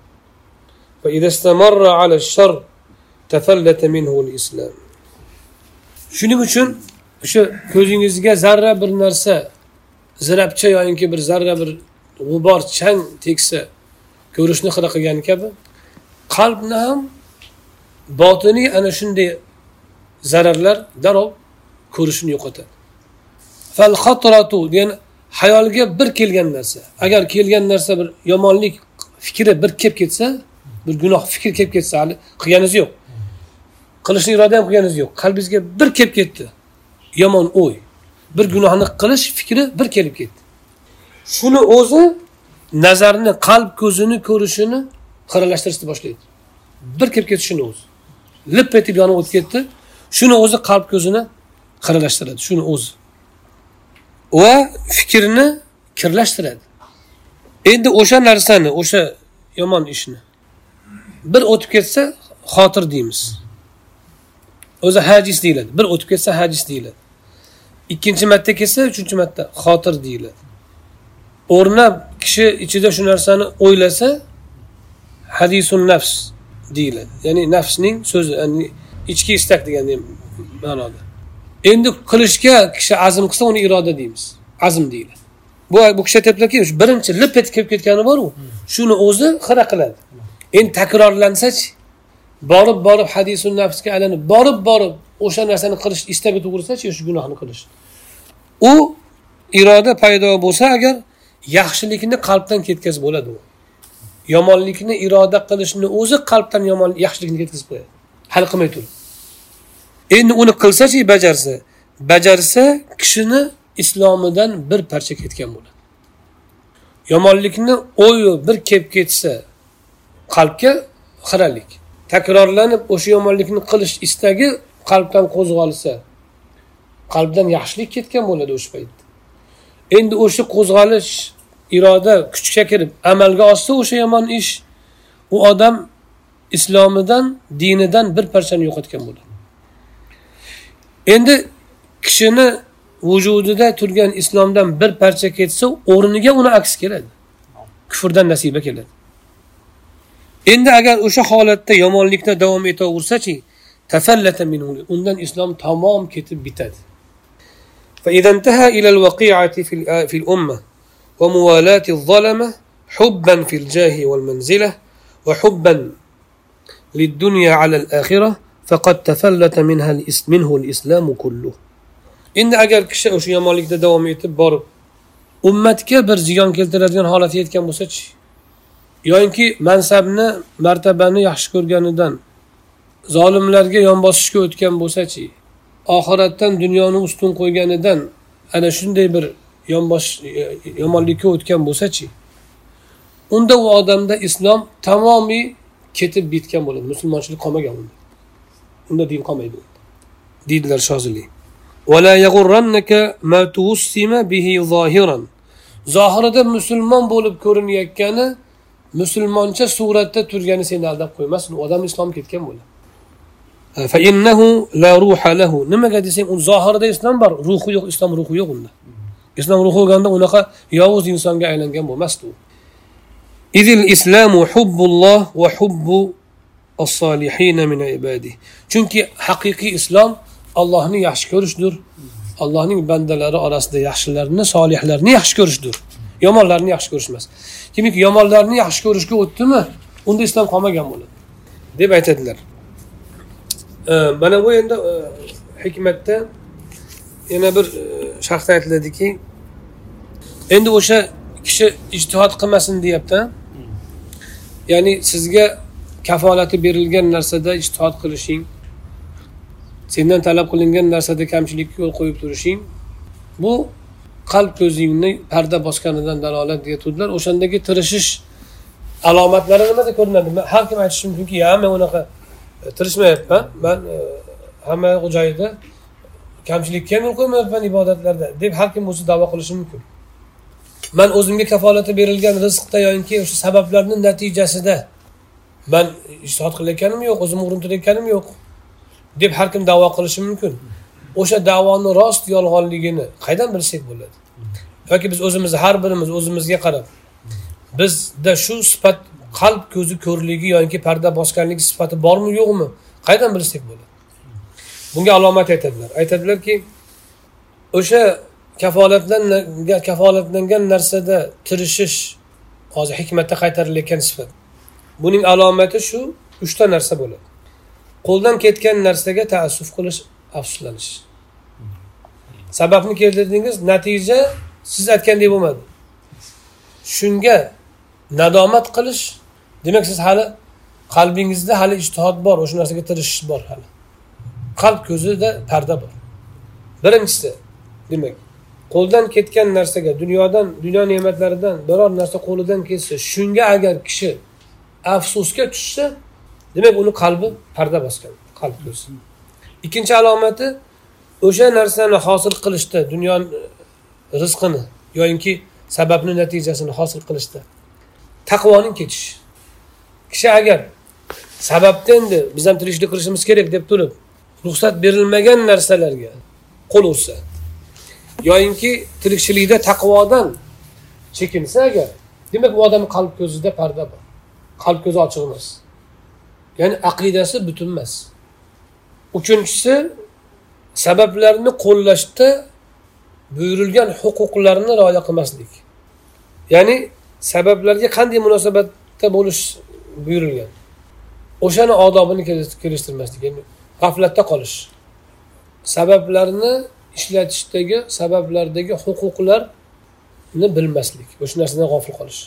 فإذا استمر على الشر تفلت منه الإسلام. Shuning uchun o'sha ko'zingizga zarra bir narsa zirabcha yoyinki bir zarra bir g'ubor chang tegsa ko'rishni xira qilgan kabi. Qalbni ham botiniy ana shunday zararlar darrov ko'rishini yo'qotadi. Fal xotiratu degan hayolga bir kelgan narsa. Agar kelgan narsa bir yomonlik fikri bir kelib ketsa bir gunoh fikr kelib ketsa hali qilganingiz yo'q. Qilishni iroda ham qilganingiz yo'q. Qalbingizga bir kelib ketdi. Yomon o'y. Bir gunohni qilish fikri bir kelib ketdi. Shuni o'zi nazarni qalb ko'zini ko'rishini xiralashtirishni boshlaydi. Bir kelib ketdi shuni o'zi. Lip etib yonib o'tib ketdi. Shuni o'zi qalb ko'zini xiralashtiradi shuni o'zi. Va fikrni kirlashtiradi. Endi o'sha narsani o'sha yomon ishni bir o'tib ketsa xotir deymiz. O'zi hajis deyiladi bir o'tib ketsa hajis deyiladi. Ikkinchi marta kelsa uchinchi marta xotir deyiladi. O'rnab kishi ichida shu narsani o'ylasa hadisun nafs deyiladi. Ya'ni nafsning so'zi ya'ni ichki istak degan ma'noda. Endi qilishga kishi azm qilsa uni iroda deymiz. Azm deyiladi. Bu bu kishi aytyaptilarki birinchi lip etib kelib ketgani boru shuni o'zi xira qiladi. Endi takrorlansachi borib borib hadisun nafsga aylanib borib borib o'sha narsani qilish istagi tug'ilsachi o'sha gunohni qilish. U iroda paydo bo'lsa agar yaxshilikni qalbdan ketkazib bo'ladi u. Yomonlikni iroda qilishni o'zi qalbdan yomon yaxshilikni ketkazib qo'yadi. Hal qilmay turib endi uni qilsachi bajarsa? Bajarsa kishini islomidan bir parcha ketgan bo'ladi. Yomonlikni o'yi bir kelib ketsa qalbga xiralik. Takrorlanib o'sha yomonlikni qilish istagi qalbdan qo'zg'alsa qalbdan yaxshilik ketgan bo'ladi o'sha paytda endi o'sha qo'zg'alish iroda kuchga kirib amalga oshsa o'sha yomon ish u odam islomidan dinidan bir parchani yo'qotgan bo'ladi. Endi kishini vujudida turgan islomdan bir parcha ketsa o'rniga uni aks keladi. Kufrdan nasiba keladi. Endi agar o'sha holatda yomonlikda davom etaversachi tafallata undan islom tamom ketib bitadi. فإذا انتهى إلى الوقيعة في آه، في الأمة وموالاة الظلمة حبا في الجاه والمنزلة وحبا للدنيا على الآخرة فقد تفلت منها الاس منه الإسلام كله. إن أجل كشأوش يا مالك دوام يتبر أمتك برزيان كل تلاتين حالة يتك مسجي yoyinki mansabni ظالم yaxshi ko'rganidan zolimlarga yonbosishga o'tgan bo'lsachi oxiratdan dunyoni ustun qo'yganidan ana shunday bir yonbosh yomonlikka o'tgan bo'lsachi? Unda u odamda islom tamomiy ketib bitgan bo'ladi. Musulmonchilik qolmagan unda. Unda din qolmaydi deydilar shozili. Zohirida musulmon bo'lib ko'rinayotgani musulmoncha suratda turgani seni aldab qo'ymasin. U odam islom ketgan bo'ladi. nimaga desang u zohirida islom bor ruhi yo'q islom ruhi yo'q unda islom ruhi bo'lganda unaqa yovuz insonga aylangan bo'lmasdi u إذ الإسلام حب الله وحب الصالحين من عباده chunki haqiqiy islom allohni yaxshi ko'rishdir allohning bandalari orasida yaxshilarni solihlarni yaxshi ko'rishdir yomonlarni yaxshi ko'rish emas kimiki yomonlarni yaxshi ko'rishga o'tdimi unda islom qolmagan bo'ladi deb aytadilar Mana bu endi e, hikmatda yana bir e, sharhda aytiladiki endi o'sha kishi ijtihod qilmasin deyapti ya'ni sizga kafolati berilgan narsada ijtihod qilishing sendan talab qilingan narsada kamchilikka yo'l qo'yib turishing bu qalb ko'zingni parda bosganidan dalolat aytuvdilar o'shandagi tirishish alomatlari nimada ko'rinadi? Har kim aytishi mumkinki ya men unaqa tirishmayapman man e, hamma joyida kamchilikka yo'l qo'ymayapman ibodatlarda. Deb har kim o'zi davo qilishi mumkin. Man o'zimga kafolati berilgan rizqda yoki o'sha sabablarni natijasida man ishtihod qilayotganim yo'q o'zimni urintirayotganim yo'q deb har kim davo qilishi mumkin. O'sha davoni rost yolg'onligini qaydan bilsak bo'ladi? Yoki biz o'zimizni har birimiz o'zimizga qarab bizda shu sifat qalb ko'zi ko'rligi yoki parda bosganligi sifati bormi yo'qmi? Qaydan bilsak bo'ladi? Bunga alomat aytadilar. Aytadilarki o'sha kafolatlangan kafolatlangan narsada tirishish hozir hikmatda qaytarilayotgan sifat. Buning alomati shu uchta narsa bo'ladi. Qo'ldan ketgan narsaga taassuf qilish afsuslanish. Sababni keltirdingiz? Natija siz aytgandek bo'lmadi. Shunga nadomat qilish demak siz hali qalbingizda hali ijtihod bor o'sha narsaga tirishish bor hali. Qalb ko'zida parda bor. Birinchisi demak qo'ldan ketgan narsaga dunyodan dunyo ne'matlaridan biror narsa qo'lidan ketsa shunga agar kishi afsusga tushsa demak uni qalbi parda bosgan qalb ko'zi. Ikkinchi alomati o'sha narsani hosil qilishda dunyo e, rizqini yoyinki sababni natijasini hosil qilishda taqvoning ketishi kishi agar sababda endi biz ham tirikchilik qilishimiz kerak deb turib ruxsat berilmagan narsalarga qo'l ursa yoyinki tirikchilikda taqvodan chekinsa agar demak u odamni qalb ko'zida parda bor qalb ko'zi ochiq emas. Ya'ni aqidasi butun emas. Uchinchisi sabablarni qo'llashda buyurilgan huquqlarni rioya qilmaslik. Ya'ni sabablarga qanday munosabatda bo'lish buyurilgan. O'shani odobini kelishtirmaslik ya'ni g'aflatda qolish. Sabablarni ishlatishdagi sabablardagi huquqlarni bilmaslik. O'sha narsadan g'ofil qolish.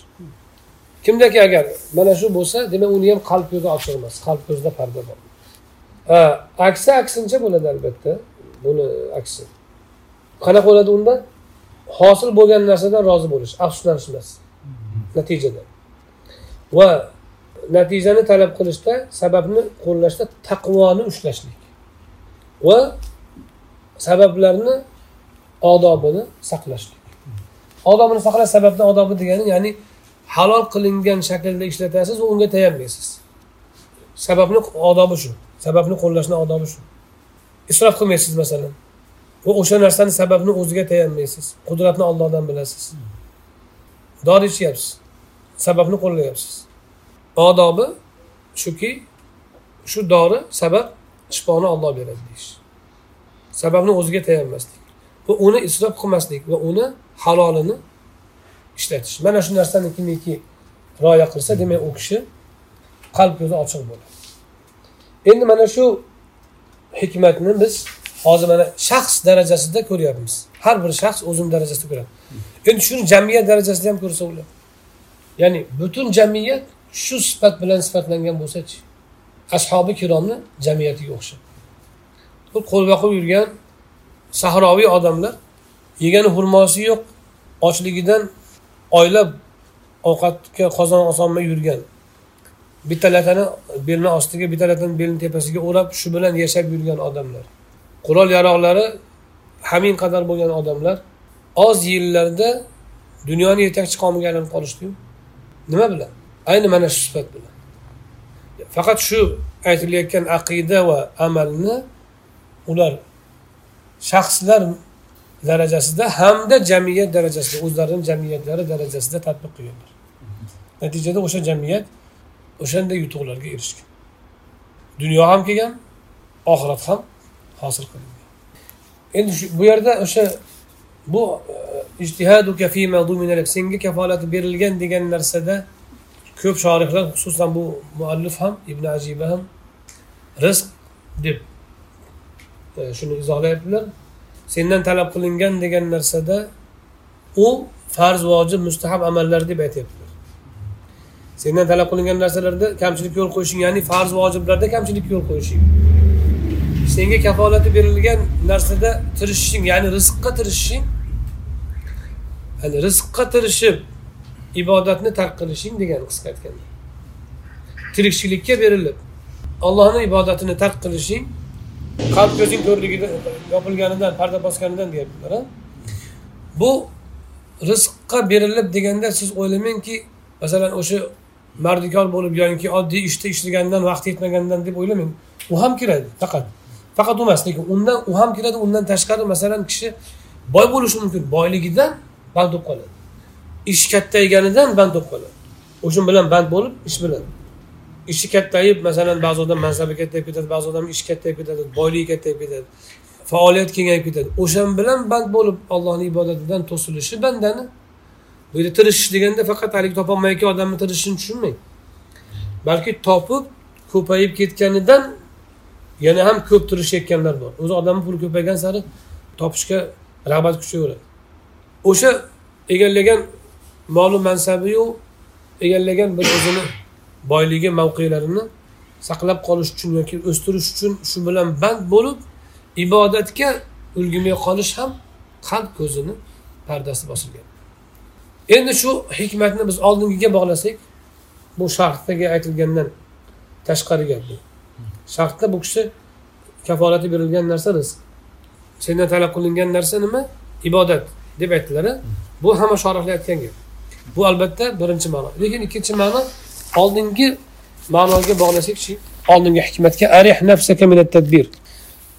Kimdaki agar mana shu bo'lsa demak uni ham qalb ko'zi ochiq emas qalb ko'zida parda bor. Aksi aksincha bo'ladi albatta. Buni aksi. Qanaqa bo'ladi unda? Hosil bo'lgan narsadan rozi bo'lish afsuslanish emas natijada. Va natijani talab qilishda sababni qo'llashda taqvoni ushlashlik va sabablarni odobini saqlashlik. Odobini saqlash sababni odobi degani ya'ni halol qilingan shaklda ishlatasiz va unga tayanmaysiz sababni odobi shu. Sababni qo'llashni odobi shu. Isrof qilmaysiz masalan. Va o'sha narsani sababni o'ziga tayanmaysiz qudratni ollohdan bilasiz. Dori ichyapsiz sababni qo'llayapsiz. Odobi shuki shu dori sabab shifoni olloh beradi deyish. Sababni o'ziga tayanmaslik. Va uni isrof qilmaslik va uni halolini ishlatish. Mana shu narsani kimiki rioya qilsa demak u kishi qalb ko'zi ochiq bo'ladi. Endi mana shu hikmatni biz hozir mana shaxs darajasida ko'ryapmiz. Har bir shaxs o'zini darajasida ko'radi. Endi shuni jamiyat darajasida ham ko'rsa ular ya'ni butun jamiyat shu sifat bilan sifatlangan bo'lsachi ashobi kiromni jamiyatiga o'xshab. Bu qo'l boqib yurgan sahroviy odamlar yegani xurmosi yo'q ochligidan oylab ovqatga qozon osolmay yurgan bitta latani belni ostiga bitta latani belni tepasiga o'rab shu bilan yashab yurgan odamlar qurol yaroqlari hamin qadar bo'lgan odamlar oz yillarda dunyoni yetakchi qavmiga aylanib qolishdiyu. Nima bilan? Ayni mana shu sifat bilan. Faqat shu aytilayotgan aqida va amalni ular shaxslar darajasida hamda jamiyat darajasida o'zlarini jamiyatlari darajasida tadbiq qilganlar. Natijada o'sha jamiyat o'shanday yutuqlarga erishgan. Dunyo ham kelgan oxirat ham hosil qilingan. Endi bu yerda o'sha bu e, senga kafolati berilgan degan narsada ko'p shorihlar xususan bu muallif ham ibn ajiba ham rizq deb e, shuni izohlayaptilar. Sendan talab qilingan degan narsada u farz vojib mustahab amallar deb aytyaptilar. Sendan talab qilingan narsalarda kamchilik yo'l qo'yishing ya'ni farz vojiblarda kamchilik yo'l qo'yishing. Senga kafolati berilgan narsada tirishishing ya'ni rizqqa tirishishing ya'ni rizqqa tirishib ibodatni tark qilishing degani qisqa aytganda. Tirikchilikka berilib allohni ibodatini tark qilishing qalb ko'zing ko'rligidan yopilganidan parda bosganidan deyaptilar bu rizqqa berilib deganda siz o'ylamangki masalan o'sha mardikor bo'lib yoki oddiy ishda ishlagandan vaqti yetmagandan deb o'ylamang. U ham kiradi faqat. Faqat u emas lekin undan u ham kiradi undan tashqari masalan kishi boy bo'lishi mumkin boyligidan band bo'lib qoladi. Ish kattayganidan band bo'lib qoladi. O'sha bilan band bo'lib ish bilan. Ishi kattayib masalan ba'zi odam mansabi kattayib ketadi ba'zi odam ishi kattayib ketadi boyligi kattayib ketadi faoliyat kengayib ketadi. O'shan bilan band bo'lib allohni ibodatidan to'silishi bandani. Bu yerda tirishish deganda faqat haligi topolmayotgan odamni tirishishini tushunmang. Balki topib ko'payib ketganidan yana ham ko'p tirishayotganlar bor. O'zi odamni puli ko'paygan sari topishga rag'bat kuchayaveradi o'sha egallagan molu mansabiyu egallagan bir o'zini boyligi mavqelarini saqlab qolish uchun yoki o'stirish uchun shu bilan band bo'lib ibodatga ulgurmay qolish ham qalb ko'zini pardasi bosilgan. Endi shu hikmatni biz oldingiga bog'lasak bu shartdagi aytilgandan tashqari gap bu. Shartda bu kishi kafolati berilgan narsa rizq sendan talab qilingan narsa nima? Ibodat deb aytdilar bu hamma shorihlar aytgan gap. Bu albatta birinchi ma'no. Lekin ikkinchi ma'no oldingi ma'noga bog'lasakchi oldingi hikmatga arih nafsaka minat tadbir.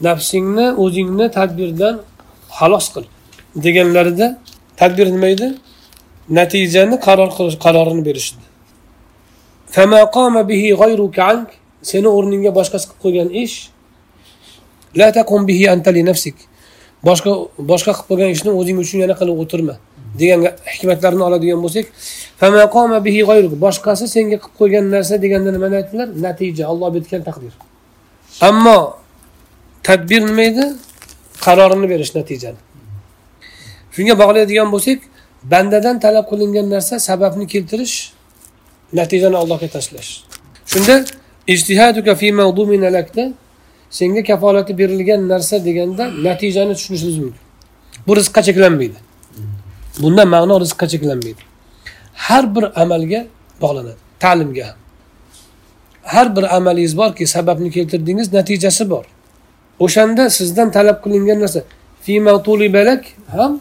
Nafsingni o'zingni tadbirdan xalos qil deganlarida tadbir nima edi? Natijani qaror qilish qarorini berishdi. Seni o'rningga boshqasi qilib qo'ygan ish la taqum bihi anta li nafsik. Boshqa boshqa qilib qo'ygan ishni o'zing uchun yana qilib o'tirma. Degan hikmatlarni oladigan bo'lsak boshqasi senga qilib qo'ygan narsa deganda nimani aytdilar natija olloh bergan taqdir. Ammo tadbir nima edi? Qarorini berish natijani. Shunga bog'laydigan bo'lsak bandadan talab qilingan narsa sababni keltirish natijani allohga tashlash. Shunda ijtihaduka fi lakda senga kafolati berilgan narsa deganda natijani tushunishingiz mumkin. Bu rizqqa cheklanmaydi. Bundan ma'no rizqqa cheklanmaydi har bir amalga bog'lanadi. Ta'limga ham. Har bir amalingiz borki sababni keltirdingiz natijasi bor. O'shanda sizdan talab qilingan narsa. Balak ham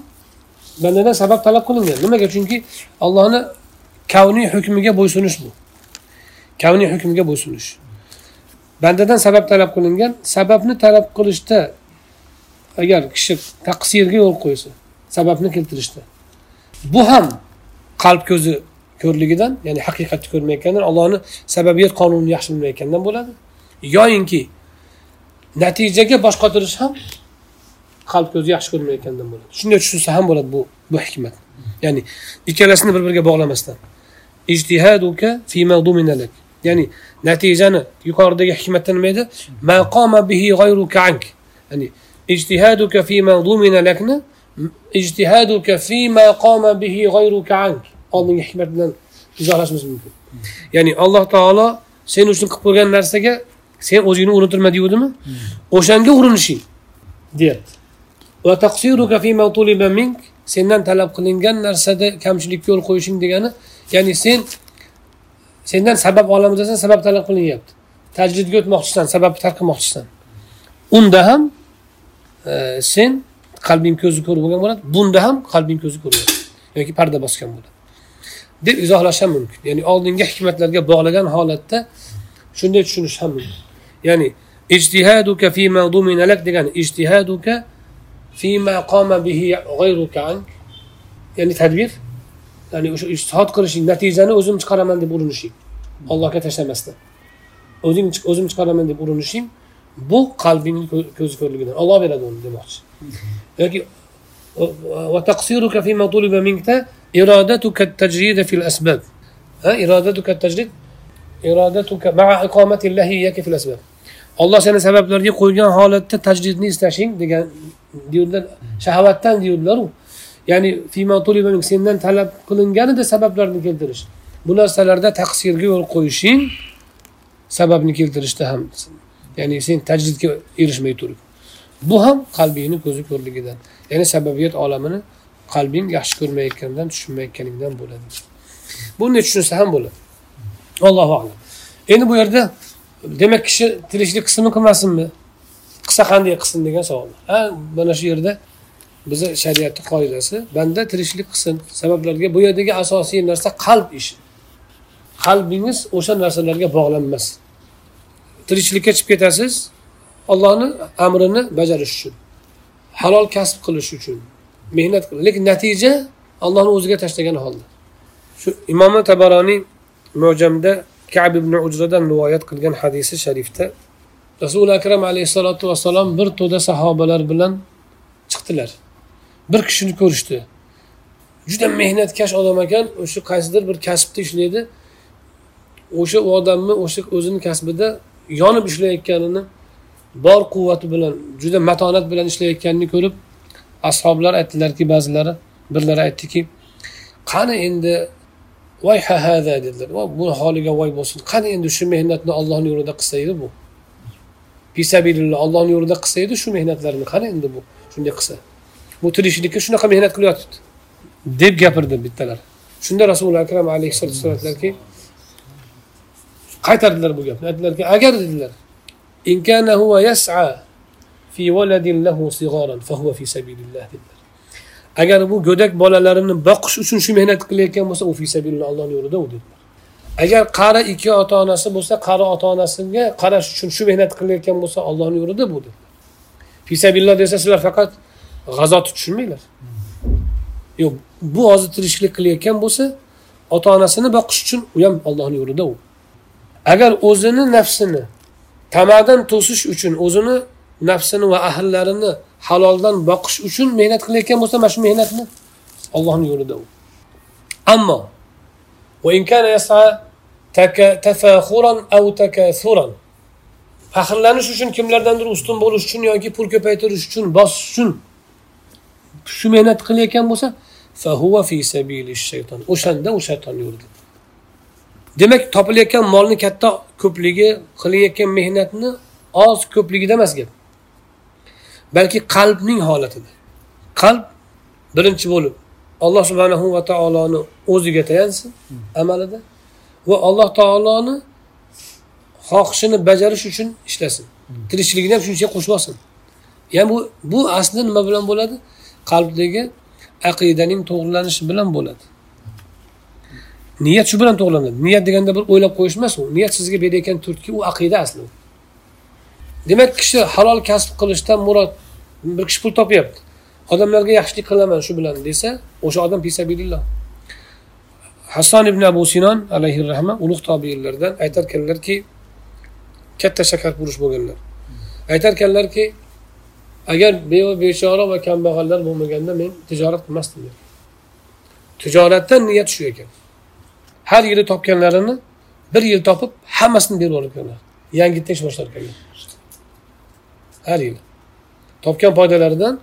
bandadan sabab talab qilingan. Nimaga? Chunki allohni kavniy hukmiga bo'ysunish bu. Kavniy hukmiga bo'ysunish. Bandadan sabab talab qilingan sababni talab qilishda agar kishi taqsirga yo'l qo'ysa sababni keltirishda. Bu ham qalb ko'zi ko'rligidan ya'ni haqiqatni ko'rmayotgandan allohni sababiyat qonunini yaxshi bilmayotgandan bo'ladi. Yoyinki natijaga bosh qotirish ham qalb ko'zi yaxshi ko'rmayotgandan bo'ladi. Shunday tushunsa ham bo'ladi bu bu hikmat. Ya'ni ikkalasini bir biriga bog'lamasdan. Ijtihaduka fi lak. Ya'ni natijani yuqoridagi hikmatda nima edi maqoma bihi g'ayruka ank. Ya'ni ijtihaduka fi duminalakni ijtihaduka maqoma bihi g'ayruka ank. Oldingi hikmat bilan izohlashimiz mumkin. Ya'ni alloh taolo sen uchun qilib qo'ygan narsaga sen o'zingni urintirma degandimi o'shanga urinishing. Deyapti. Sendan talab qilingan narsada kamchilikka yo'l qo'yishing degani ya'ni sen sendan sabab olamiz desan sabab talab qilinyapti. Tajridga o'tmoqchisan sababni tark qilmoqchisan. Unda ham e, sen qalbing ko'zi ko'r bo'lgan bo'ladi bunda ham qalbing ko'zi ko'r bo'ladi yoki parda bosgan bo'ladi deb izohlash ham mumkin. Ya'ni oldingi hikmatlarga bog'lagan holatda shunday tushunish ham mumkin. Ya'ni ijtihaduka fima duminalak degani ijtihaduka fima qoma bihi g'ayruka ank ya'ni tadbir ya'ni o'sha ijtihod qilishing natijani o'zim chiqaraman deb urinishing. Allohga tashlamasdan. O'zing o'zim chiqaraman deb urinishing bu qalbingni ko'zi ko'rligidan. Olloh beradi uni demoqchi. yoki tajrid fi al asbab. Ha irodatuka tajrid irodatuka maa fi al asbab. Alloh seni sabablarga qo'ygan holatda tajridni istashing degan deydilar shahovatdan deydilaru ya'ni sendan talab qilinganida sabablarni keltirish. Bu narsalarda taqsirga yo'l qo'yishing sababni keltirishda ham ya'ni sen tajridga erishmay turib bu ham qalbingni ko'zi ko'rligidan ya'ni sababiyat olamini qalbing yaxshi ko'rmayotganidan tushunmayotganingdan bo'ladi. Bunday tushunsa ham bo'ladi. Allohu alam. Endi bu yerda demak kishi tirikchilik qilsinmi qilmasinmi? Qilsa qanday qilsin degan savol. Ha mana shu yerda bizni shariatni qoidasi banda tirikchilik qilsin. Sabablarga bu yerdagi asosiy narsa qalb ishi. Qalbingiz o'sha narsalarga bog'lanmas. Tirikchilikka chiqib ketasiz ollohni amrini bajarish uchun halol kasb qilish uchun mehnat lekin natija allohni o'ziga tashlagan holda. Shu imomi tabaroniy mo'jamda kab ibn ujradan rivoyat qilgan hadisi sharifda rasuli akram alayhissalotu vassalom bir to'da sahobalar bilan chiqdilar. Bir kishini ko'rishdi. Juda mehnatkash odam ekan o'sha qaysidir bir kasbda ishlaydi. O'sha odamni o'sha o'zini kasbida yonib ishlayotganini bor quvvati bilan juda matonat bilan ishlayotganini ko'rib ashoblar aytdilarki ba'zilari birlari aytdiki qani endi voy ha hada dedilar. Bu holiga voy bo'lsin. Qani endi shu mehnatni ollohni yo'lida qilsa edi bu? Fisabilillah ollohni yo'lida qilsa edi shu mehnatlarni. Qani endi bu shunday qilsa? Bu tirikchilikka shunaqa mehnat qilyotibdi deb gapirdi bittalar. Shunda rasuli akram alayhissalatu aytdilarki qaytardilar bu gapni. Aytdilarki agar dedilar. Agar bu go'dak bolalarini boqish uchun shu mehnat qilayotgan bo'lsa u fi sabilillah allohni yo'lida u dedilar agar qari ikki ota onasi bo'lsa qari ota onasiga qarash uchun shu mehnat qilayotgan bo'lsa ollohni yo'lida bu dedilar fisabillah desa sizlar faqat g'azotni tushunmanglar yo'q bu hozir tirikchilik qilayotgan bo'lsa ota onasini boqish uchun u ham ollohni yo'lida u agar o'zini nafsini tamadan to'sish uchun o'zini nafsini va ahllarini haloldan boqish uchun mehnat qilayotgan bo'lsa mana shu mehnatni ollohni yo'lida u. Ammo faxrlanish uchun kimlardandir ustun bo'lish uchun yoki pul ko'paytirish uchun bosish uchun shu mehnat qilayotgan bo'lsa o'shanda u shayton yo'lida. Demak topilayotgan molni katta ko'pligi qilayotgan mehnatni oz ko'pligida emas gap. Balki qalbning holatida qalb birinchi bo'lib alloh subhanahu va taoloni o'ziga tayansin amalida va alloh taoloni xohishini bajarish uchun ishlasin. Tirikchiligini ham shuncha qo'shib olsin. Ya'ni bu bu asli nima bilan bo'ladi? Qalbdagi aqidaning to'g'rilanishi bilan bo'ladi. Niyat shu bilan to'g'rilanadi niyat deganda bir o'ylab qo'yish emas u. Niyat sizga berayotgan turtki u aqida asli. Demak kishi halol kasb qilishdan murod bir kishi pul topyapti. Odamlarga yaxshilik qilaman shu bilan desa o'sha odam fisabilillah hasson ibn abu sinon alayhi rahma ulug' tobiinlardan aytarkanlarki katta shakarpurush bo'lganlar. Aytarkanlarki agar beva bechora va kambag'allar bo'lmaganda men tijorat qilmasdim tijoratdan niyat shu ekan. Har yili topganlarini bir yil topib hammasini berib yuborganlar yangitdan ish boshlar ekanlar har yili. Topgan foydalaridan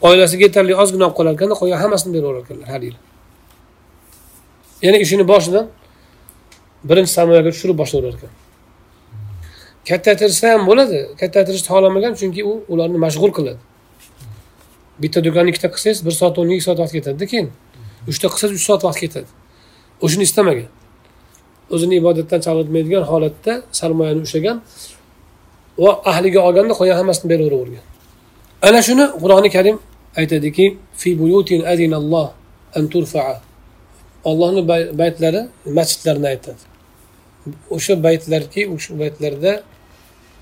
oilasiga yetarli ozgina olib qolar ekanda qolgan hammasini berib yuborar ekanlar har yili. Ya'ni ishini boshidan birinchi samoyaga tushirib boshlayverar ekan kattaytirishsa ham bo'ladi kattaytirishni xohlamagan chunki u ularni mashg'ul qiladi. Bitta do'konni ikkita qilsangiz bir soat o'n ikki soat vaqt ketadida keyin. Uchta qilsangiz uch soat vaqt ketadi. O'shani istamagan o'zini ibodatdan chalg'itmaydigan holatda sarmoyani ushlagan va ahliga olganda qolgan hammasini beraveravergan ana shuni qur'oni karim aytadiki fi buyutin adinalloh an turfaa. Ollohni baytlari masjidlarini aytadi. O'sha baytlarki o'sha baytlarda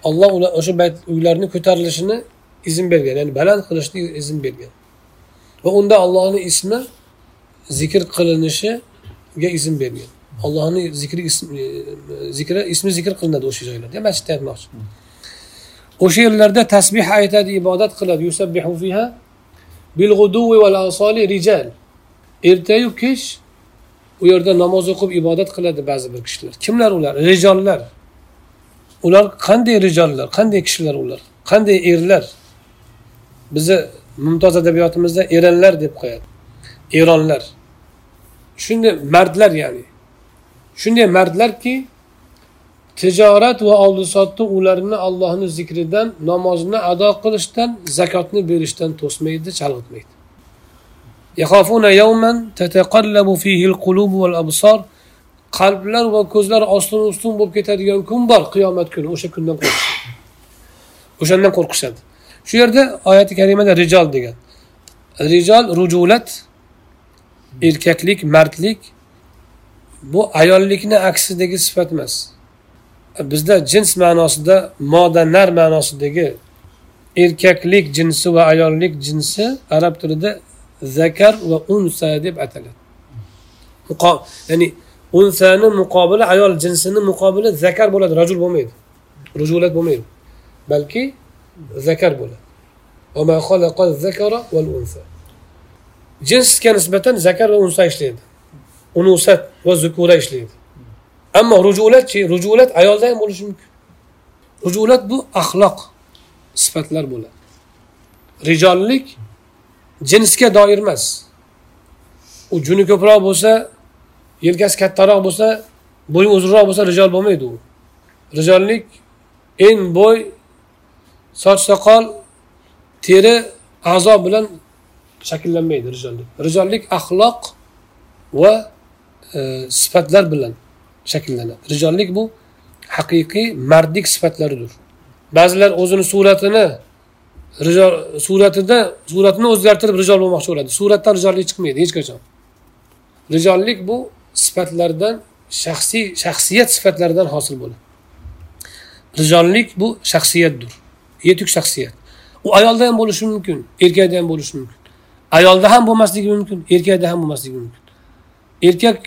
olloh o'sha bayt uylarni ko'tarilishini izn bergan ya'ni baland qilishni izn bergan. Va unda allohni ismi zikr qilinishi izn bergan. Ollohni zikri e, zikri ismi zikr qilinadi o'sha joylarda. Masjidda aytmoqchi o'sha yerlarda tasbih aytadi ibodat qiladi. Yusabbihu fiha bil val asoli rijal. Ertayu kech u yerda namoz o'qib ibodat qiladi ba'zi bir kishilar. Kimlar ular? Rijollar ular qanday rijollar qanday kishilar ular? Qanday erlar? Bizni mumtoz adabiyotimizda eranlar deb qo'yadi. Eronlar. Shunday mardlar ya'ni. Shunday mardlarki tijorat va oldi sotdi ularni allohni zikridan namozni ado qilishdan zakotni berishdan to'smaydi chalg'itmaydi. Qalblar va ko'zlar ostin ustun bo'lib ketadigan kun bor qiyomat kuni o'sha kundan qo'rqishadi. O'shandan qo'rqishadi. Shu yerda oyati karimada rijol degan. Rijol rujulat erkaklik mardlik bu ayollikni aksidagi sifat emas. Bizda jins ma'nosida moda nar ma'nosidagi erkaklik jinsi va ayollik jinsi arab tilida zakar va unsa deb ataladi. Ya'ni unsani muqobili ayol jinsini muqobili zakar bo'ladi rajul bo'lmaydi. Rujulat bo'lmaydi balki zakar bo'ladi. Jinsga nisbatan zakar va unsa ishlaydi. Unusat va zukura ishlaydi. Ammo rujulatchi rujulat ayolda ham bo'lishi mumkin. Rujulat bu axloq sifatlar bo'ladi. Rijollik jinsga doir emas. U juni ko'proq bo'lsa yelkasi kattaroq bo'lsa bo'yi uzunroq bo'lsa rijol bo'lmaydi u. Rijollik eng bo'y soch soqol teri a'zo bilan shakllanmaydi rijollik rijollik axloq va e, sifatlar bilan shakllanadi. Rijollik bu haqiqiy mardlik sifatlaridir. Ba'zilar o'zini suratini rijol suratida suratini o'zgartirib rijol bo'lmoqchi bo'ladi. Suratdan rijollik chiqmaydi hech qachon. Rijollik bu sifatlardan shaxsiy shaxsiyat sifatlaridan hosil bo'ladi. Rijollik bu shaxsiyatdir. Yetuk shaxsiyat. U ayolda ham bo'lishi mumkin erkakda ham bo'lishi mumkin. Ayolda ham bo'lmasligi mumkin erkakda ham bo'lmasligi mumkin. Erkak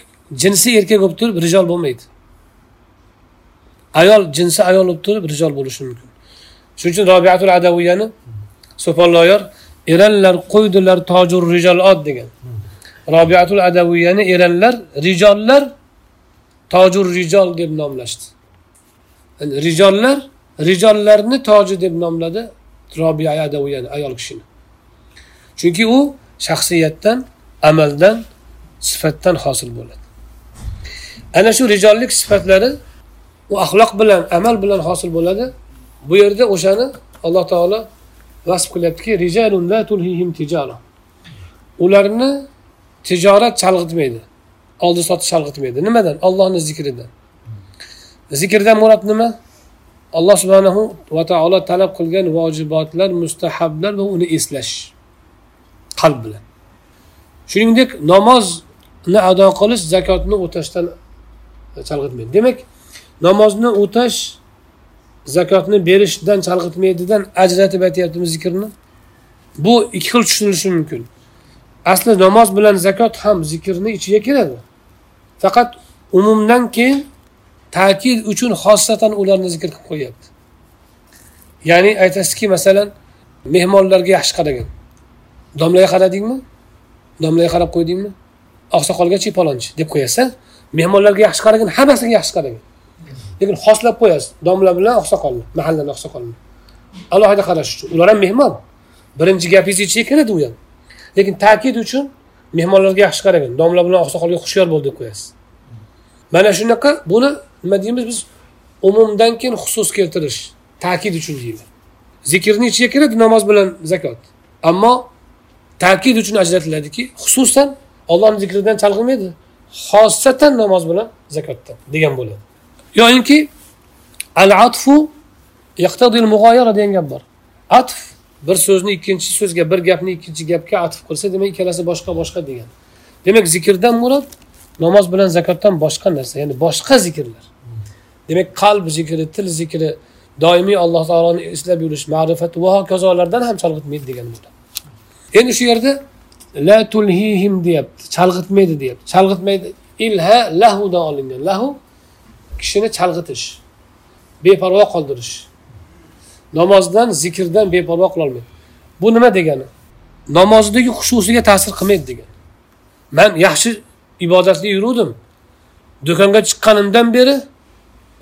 jinsi erkak bo'lib turib rijol bo'lmaydi. Ayol jinsi ayol bo'lib turib rijol bo'lishi mumkin. Shuning uchun robiatul adaviyani so'polloyor eranlar qo'ydilar tojur rijolot degan. Robiatul adaviyani eranlar rijollar tojur rijol deb nomlashdi. Rijollar rijollarni toji deb nomladi robiya adaviyani ayol kishini. Chunki u shaxsiyatdan amaldan sifatdan hosil bo'ladi. Ana shu rijollik sifatlari u axloq bilan amal bilan hosil bo'ladi. Bu yerda o'shani alloh taolo vasf qilyaptiki ularni tijorat chalg'itmaydi. Oldi sotish chalg'itmaydi. Nimadan? Ollohni zikridan. Zikrdan murod nima? Alloh subhanahu va taolo talab qilgan vojibotlar mustahablar va uni eslash. Qalb bilan. Shuningdek namozni ado qilish zakotni o'tashdan e, chalg'itmaydi. Demak namozni o'tash zakotni berishdan chalg'itmaydidan ajratib aytyaptimi zikrni. Bu ikki xil tushunilishi mumkin. Asli namoz bilan zakot ham zikrni ichiga kiradi faqat umumdan keyin ta'kid uchun xosatan ularni zikr qilib qo'yyapti ya'ni aytasizki masalan mehmonlarga yaxshi qaragan. Domlaga qaradingmi? Domlaga qarab qo'ydingmi? Oqsoqolgachi palonchi deb qo'yasiz mehmonlarga yaxshi qaragin hammasiga yaxshi qaragin. Lekin xoslab qo'yasiz domla bilan oqsoqolni mahallani oqsoqolni. Alohida qarash uchun. Ular ham mehmon. Birinchi gapingizni ichiga kiradi u ham. Lekin ta'kid uchun mehmonlarga yaxshi qaragin domla bilan oqsoqolga hushyor bo'l deb qo'yasiz. Mana shunaqa buni nima deymiz biz? Umumdan keyin xusus keltirish ta'kid uchun deymiz zikrni ichiga kiradi namoz bilan zakot. Ammo ta'kid uchun ajratiladiki xususan ollohni zikridan chalg'imaydi xosatan namoz bilan zakotdan degan bo'ladi. Yoyinki al atfu yaqtadil mug'oyara degan gap bor. Atf bir so'zni ikkinchi so'zga bir gapni ikkinchi gapga atf qilsa demak ikkalasi boshqa boshqa degan. Demak zikrdan murod namoz bilan zakotdan boshqa narsa ya'ni boshqa zikrlar demak qalb zikri til zikri doimiy alloh taoloni eslab yurish ma'rifat va hokazolardan ham chalg'itmaydi degan bo'ladi. Endi shu yerda la tulhihim deyapti chalg'itmaydi deyapti. Chalg'itmaydi. Ilha lahudan olingan. Lahu kishini chalg'itish beparvo qoldirish. Namozdan zikrdan beparvo qilolmaydi bu nima degani? Namozdagi xushusiga ta'sir qilmaydi degani. Man yaxshi ibodatli yuruvdim. Do'konga chiqqanimdan beri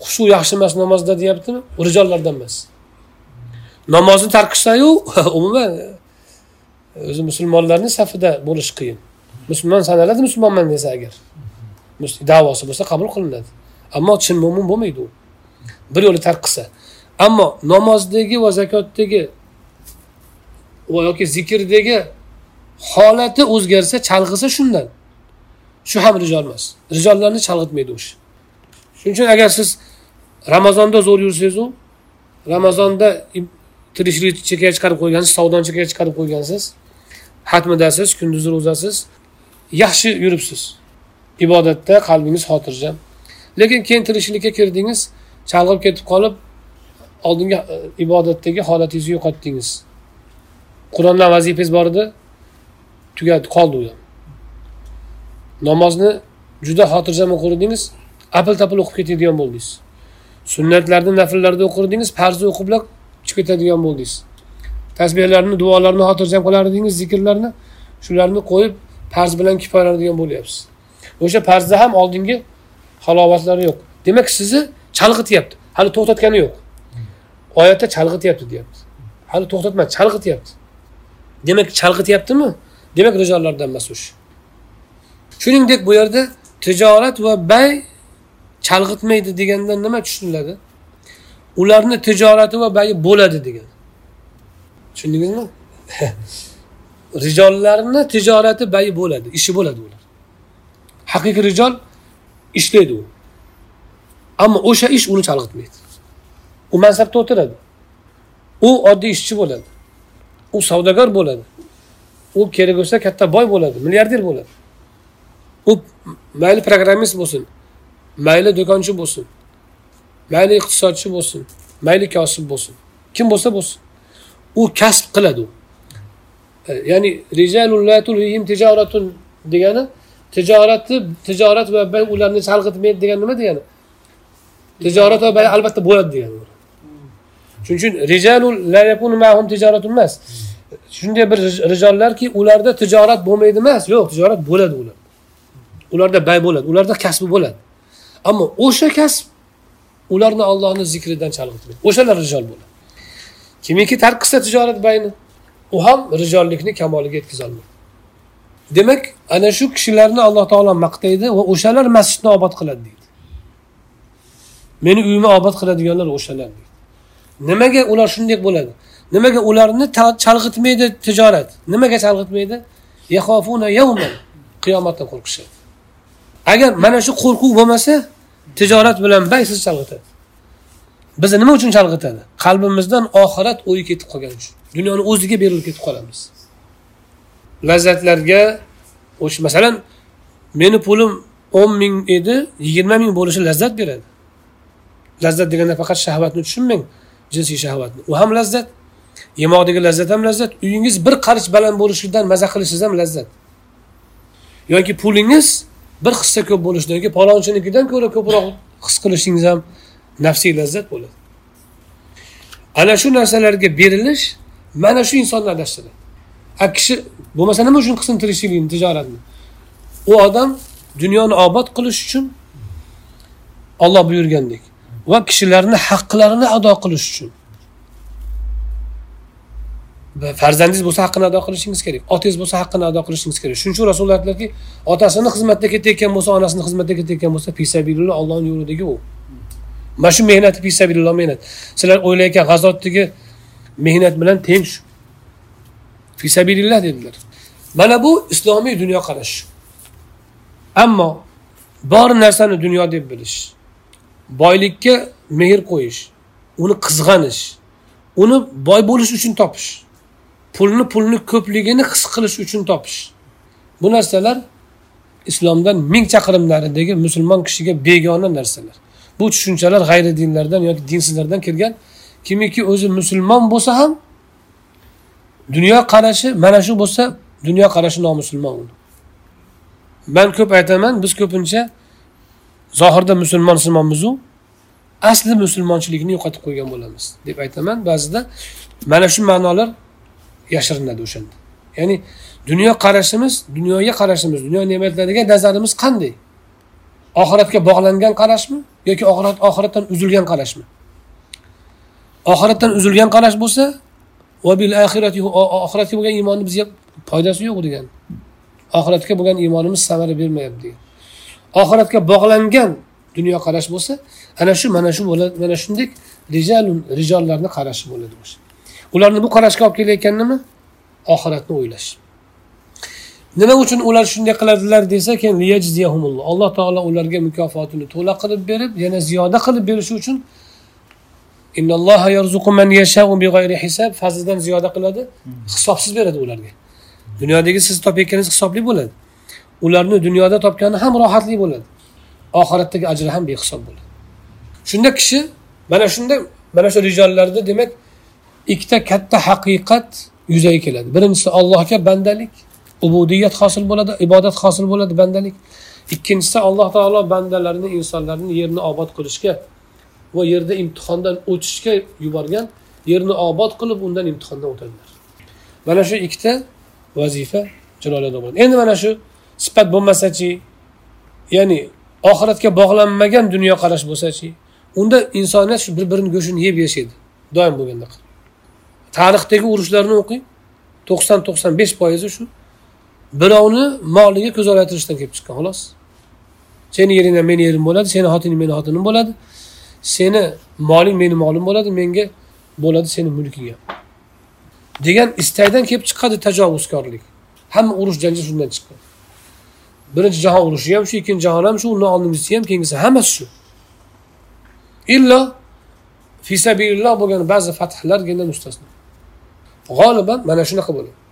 xushu yaxshi emas namozda deyaptimi? U rijollardan emas. Namozni tark qilsayu <laughs> umuman o'zi musulmonlarni safida bo'lish qiyin. Musulmon sanaladi musulmonman desa agar. Davosi bo'lsa qabul qilinadi. Ammo chin mo'min bo'lmaydi u. Bir yo'li tark qilsa. Ammo namozdagi va zakotdagi va yoki zikrdagi holati o'zgarsa chalg'isa shundan. Shu ham rijol emas. Rijollarni chalg'itmaydi o'sha shuning uchun agar siz ramazonda zo'r yursangizu ramazonda tirikchilik chekkaga chiqarib qo'ygansiz savdoni chekkaga chiqarib qo'ygansiz hatmidasiz kunduzi ro'zasiz yaxshi yuribsiz. Ibodatda qalbingiz xotirjam. Lekin keyin tirikchilikka kirdingiz chalg'ib ketib qolib oldingi e, ibodatdagi holatingizni yo'qotdingiz. Qur'ondan vazifangiz bor edi tugadi qoldi u ham. Namozni juda xotirjam o'qirdingiz apil tapil o'qib ketadigan bo'ldingiz. Sunnatlarni nafllarni o'qirdingiz farzni o'qiblar chiqib ketadigan bo'ldingiz. Tasbehlarni duolarni xotirjam qilar edingiz zikrlarni shularni qo'yib farz bilan kifoyalanadigan bo'lyapsiz. O'sha farzda ham oldingi halovatlari yo'q. Demak sizni chalg'ityapti. Hali to'xtatgani yo'q. Oyatda chalg'ityapti deyapti. Hali to'xtatmadi chalg'ityapti. Demak chalg'ityaptimi? Demak rijollardan emas o'sha. Shuningdek bu yerda tijorat va bay chalg'itmaydi degandan nima tushuniladi? Ularni tijorati va bayi bo'ladi degan tushundingizmi <laughs> rijollarni tijorati bayi bo'ladi ishi bo'ladi ular. Haqiqiy rijol ishlaydi u. Ammo o'sha ish uni chalg'itmaydi. U mansabda o'tiradi. U oddiy ishchi bo'ladi. U savdogar bo'ladi. U kerak bo'lsa katta boy bo'ladi milliarder bo'ladi. U mayli programmist bo'lsin mayli do'konchi bo'lsin mayli iqtisodchi bo'lsin mayli kosib bo'lsin. Kim bo'lsa bo'lsin. U kasb qiladi u. E, ya'ni tijoratun degani tijorati tijorat va ularni chalg'itmaydi degani nima degani? Tijorat va bay albatta bo'ladi degani. Shuning uchun rijalul la yakunu ma'hum tijoratun emas. Shunday bir rijollarki ularda tijorat bo'lmaydi emas. Yo'q tijorat bo'ladi ular. Ularda bay bo'ladi ularda kasbi bo'ladi. Ammo o'sha kasb ularni ollohni zikridan chalg'itmaydi. O'shalar rijol bo'ladi. Kimiki tark qilsa tijorat bayni u ham rijollikni kamoliga yetkazolmaydi. Demak ana shu kishilarni alloh taolo maqtaydi va o'shalar masjidni obod qiladi deydi. Meni uyimni obod qiladiganlar o'shalar deydi. Nimaga ular shunday bo'ladi? Nimaga ularni chalg'itmaydi tijorat? Nimaga chalg'itmaydi? Qiyomatdan qo'rqishadi. Agar mana shu qo'rquv bo'lmasa tijorat bilan baysiz chalg'itadi. Bizni nima uchun chalg'itadi? Qalbimizdan oxirat o'yi ketib qolgani uchun. Dunyoni o'ziga berilib ketib qolamiz. Lazzatlarga o'sha masalan meni pulim o'n ming edi yigirma ming bo'lishi lazzat beradi. Lazzat deganda faqat shahvatni tushunmang jinsiy shahvatni. U ham lazzat yemoqdagi lazzat ham lazzat uyingiz bir qarich baland bo'lishidan maza qilishingiz ham lazzat. Yoki pulingiz bir hissa ko'p bo'lishidan yoki palonchinikidan ko'ra ko'proq his qilishingiz ham nafsiy lazzat bo'ladi. Ana shu narsalarga berilish mana shu insonni adashtiradi. A kishi bo'lmasa nima uchun qilsin tirikchilikni tijoratni? U odam dunyoni obod qilish uchun olloh buyurgandek va kishilarni haqqlarini ado qilish uchun. Farzandingiz bo'lsa haqqini ado qilishingiz kerak otangiz bo'lsa haqqini ado qilishingiz kerak. Shuning uchun rasululloh aytdilarki otasini xizmatda ketayotgan bo'lsa onasini xizmatda ketayotgan bo'lsa fisabilillah ollohni yo'lidagi u. mana shu mehnati fisabilillah mehnat. Sizlar o'ylayotgan g'azotdagi mehnat bilan teng shu. Fisabilillah dedilar. Mana bu islomiy dunyoqarash ammo bor narsani dunyo deb bilish boylikka mehr qo'yish uni qizg'anish uni boy bo'lish uchun topish pulni pulni ko'pligini his qilish uchun topish. Bu narsalar islomdan ming chaqirim naridagi musulmon kishiga begona narsalar. Bu tushunchalar g'ayri dinlardan yoki dinsizlardan kelgan. Kimiki o'zi musulmon bo'lsa ham dunyo qarashi mana shu bo'lsa dunyo qarashi nomusulmon uni man ko'p aytaman biz ko'pincha zohirda musulmon asli musulmonchilikni yo'qotib qo'ygan bo'lamiz deb aytaman. Ba'zida mana shu ma'nolar yashirinadi o'shanda. Ya'ni dunyo qarashimiz dunyoga qarashimiz dunyo ne'matlariga nazarimiz qanday? Oxiratga bog'langan qarashmi yoki oxirat oxiratdan uzilgan qarashmi? Oxiratdan uzilgan qarash bo'lsa oxiratga bo'lgan iymonni bizga foydasi yo'q degan. Oxiratga bo'lgan iymonimiz samara bermayapti degan. Oxiratga bog'langan dunyoqarash bo'lsa ana shu mana shu bo'ladi mana shunday rijalun rijollarni qarashi bo'ladi o'sha ularni bu qarashga olib kelayotgan nima oxiratni o'ylash. Nima uchun ular shunday qiladilar desa keyin alloh taolo ularga mukofotini to'la qilib berib yana ziyoda qilib berishi uchun fazlidan ziyoda qiladi hisobsiz beradi ularga. Dunyodagi siz topayotganingiz hisobli bo'ladi. Ularni dunyoda topgani ham rohatli bo'ladi. Oxiratdagi ajri ham behisob bo'ladi. Shunda kishi mana shunda mana shu rijollarda demak ikkita katta haqiqat yuzaga keladi. Birinchisi allohga bandalik ubudiyat hosil bo'ladi ibodat hosil bo'ladi bandalik. Ikkinchisi alloh taolo bandalarini insonlarni yerni obod qilishga va yerda imtihondan o'tishga yuborgan yerni obod qilib undan imtihondan o'tadilar. Mana shu ikkita vazifa chiroyli bo'ladi endi mana shu sifat bo'lmasachi ya'ni oxiratga bog'lanmagan dunyoqarash bo'lsachi unda insoniyat shu bir birini go'shtini yeb yashaydi doim bo'lganda tarixdagi urushlarni o'qing to'qson to'qson besh foizi shu birovni moliga ko'z olaytirishdan kelib chiqqan xolos. Seni yeringdan meni yerim bo'ladi seni xotining meni xotinim bo'ladi. Seni moling meni molim bo'ladi menga bo'ladi seni mulking ham degan istakdan kelib chiqadi tajovuzkorlik. Hamma urush janjal shundan chiqqan. Birinchi jahon urushi ham shu ikkinchi jahon ham shu undan oldingisi ham keyingisi hammasi shu. Illo fisabililloh bo'lgan ba'zi fathlargina mustasno. G'oliban mana shunaqa bo'ladi.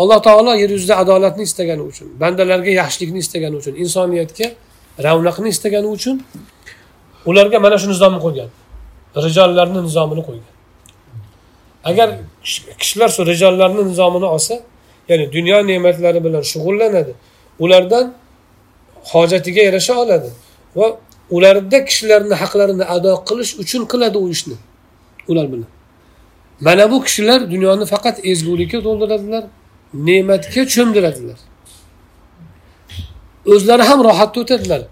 Alloh taolo yer yuzida adolatni istagani uchun bandalarga yaxshilikni istagani uchun insoniyatga ravnaqni istagani uchun ularga mana shu nizomni qo'ygan. Rijollarni nizomini qo'ygan. Agar kishilar shu rijollarni nizomini olsa ya'ni dunyo ne'matlari bilan shug'ullanadi ulardan hojatiga yarasha oladi va ularda kishilarni haqlarini ado qilish uchun qiladi u ishni ular bilan. Mana bu kishilar dunyoni faqat ezgulikka to'ldiradilar ne'matga cho'mdiradilar. O'zlari ham rohatda o'tadilar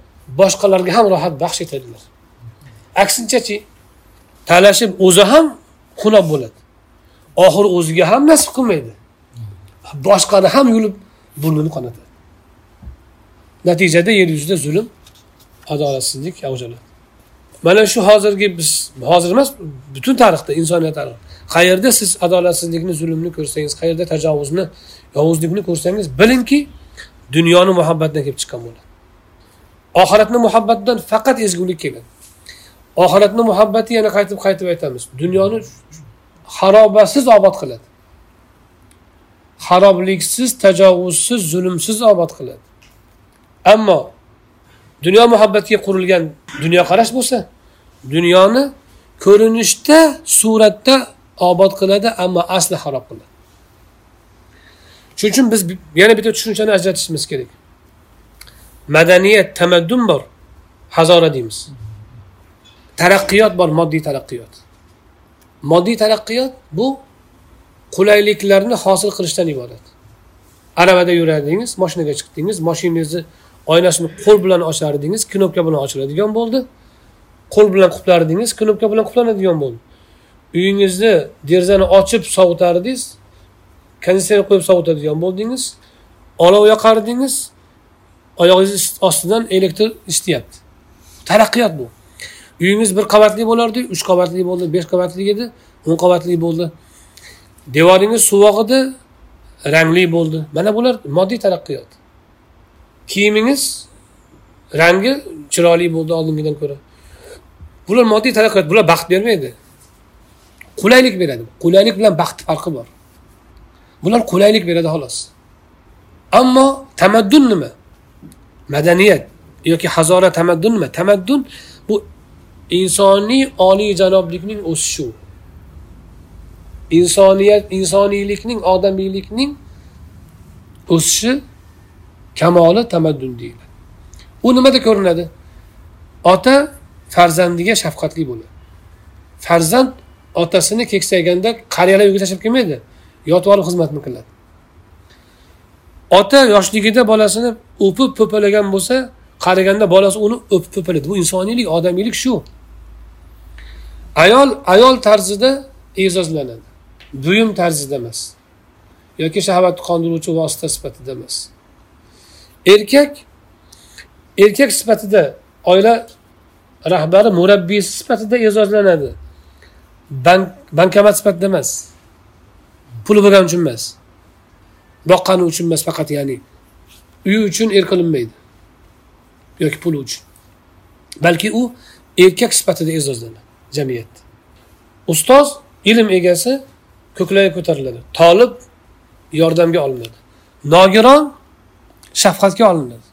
boshqalarga ham rohat baxsh etadilar. Aksinchachi talashib o'zi ham xunob bo'ladi. Oxiri o'ziga ham nasib qilmaydi. Boshqani ham yulib burnini qonatadi. Natijada yer yuzida zulm adolatsizlik avj mana shu hozirgi biz hozir emas butun tarixda insoniyat tarixi. Qayerda siz adolatsizlikni zulmni ko'rsangiz qayerda tajovuzni yovuzlikni ko'rsangiz bilingki dunyoni muhabbatidan kelib chiqqan bo'ladi. Oxiratni muhabbatidan faqat ezgulik keladi. Oxiratni muhabbati yana qaytib qaytib aytamiz. Dunyoni harobasiz obod qiladi. Xarobliksiz tajovuzsiz zulmsiz obod qiladi. Ammo dunyo muhabbatiga qurilgan dunyoqarash bo'lsa dunyoni ko'rinishda suratda obod qiladi ammo asli harob qiladi. Shuning uchun biz yana bitta tushunchani ajratishimiz kerak. Madaniyat tamaddun bor hazora deymiz. Taraqqiyot bor moddiy taraqqiyot. Moddiy taraqqiyot bu qulayliklarni hosil qilishdan iborat. Aravada yuradingiz moshinaga chiqdingiz moshinangizni oynasini qo'l bilan ochardingiz knopka bilan ochiladigan bo'ldi. Qo'l bilan quplardingiz knopka bilan quplanadigan bo'ldi. Uyingizni derazani ochib sovutardingiz konditsioner qo'yib sovutadigan bo'ldingiz olov yoqardingiz oyog'ingiz ostidan elektr ishlayapti taraqqiyot bu. Uyingiz bir qavatli bo'lardi uch qavatli bo'ldi besh qavatli edi o'n qavatli bo'ldi. Devoringiz suvoq edi rangli bo'ldi. Mana bular moddiy taraqqiyot. Kiyimingiz rangi chiroyli bo'ldi oldingidan ko'ra. Bular moddiy taraqqiyot bular baxt bermaydi. Qulaylik beradi. Qulaylik bilan baxtni farqi bor. Bular qulaylik beradi xolos. Ammo tamaddun nima? Madaniyat yoki hazora tamaddun nima? Tamaddun bu insoniy oliyjanoblikning o'sishi. Insoniyat insoniylikning odamiylikning o'sishi kamoli tamaddun deyiladi. U nimada ko'rinadi? Ota farzandiga shafqatli bo'ladi. Farzand otasini keksayganda qariyalar uyga tashlab kelmaydi. Yotib olib xizmatni qiladi. Ota yoshligida bolasini o'pib po'palagan bo'lsa qariganda bolasi uni o'pib po'palaydi bu insoniylik odamiylik shu. Ayol ayol tarzida e'zozlanadi buyum tarzida emas. Yoki shahvatni qondiruvchi vosita sifatida emas. Erkak erkak sifatida oila rahbari murabbiysi sifatida e'zozlanadi bank bankomat sifatida emas. Puli bo'lgani uchun emas. Boqqani uchun emas faqat ya'ni uyi uchun er qilinmaydi. Yoki puli uchun. Balki u erkak sifatida e'zozlanadi jamiyatda ustoz ilm egasi ko'klarga ko'tariladi. Tolib yordamga olinadi. Nogiron shafqatga olinadi.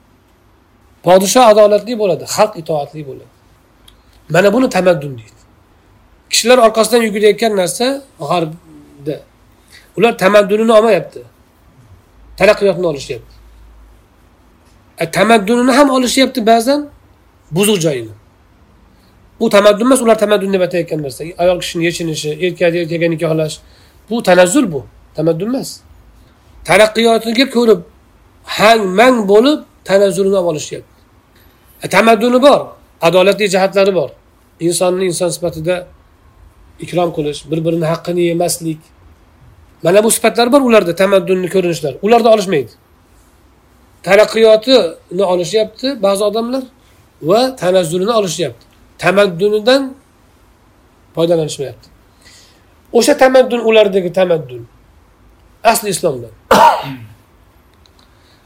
Podshoh adolatli bo'ladi xalq itoatli bo'ladi. Mana buni tamaddun deydi. Kishilar orqasidan yugurayotgan narsa g'arbda. Ular tamaddunini olmayapti. Taraqqiyotni olishyapti. E, tamaddunini ham olishyapti ba'zan buzuq joyini. Bu tamaddun emas ular tamaddun deb aytayotgan narsa. Ayol kishini yechinishi erkakni erkakka nikohlash bu tanazzul bu. Tamaddun emas. Taraqqiyotiga ko'rib hang mang bo'lib tanazzulini olib olishyapti. E, tamadduni bor adolatli jihatlari bor. Insonni inson sifatida ikrom qilish bir birini haqqini yemaslik. Mana bu sifatlar bor ularda tamaddunni ko'rinishlar. Ularda olishmaydi. Taraqqiyotini olishyapti ba'zi odamlar va tanazzulini olishyapti. Tamaddunidan foydalanishmayapti. O'sha tamaddun ulardagi tamaddun. Asli islomdan <coughs>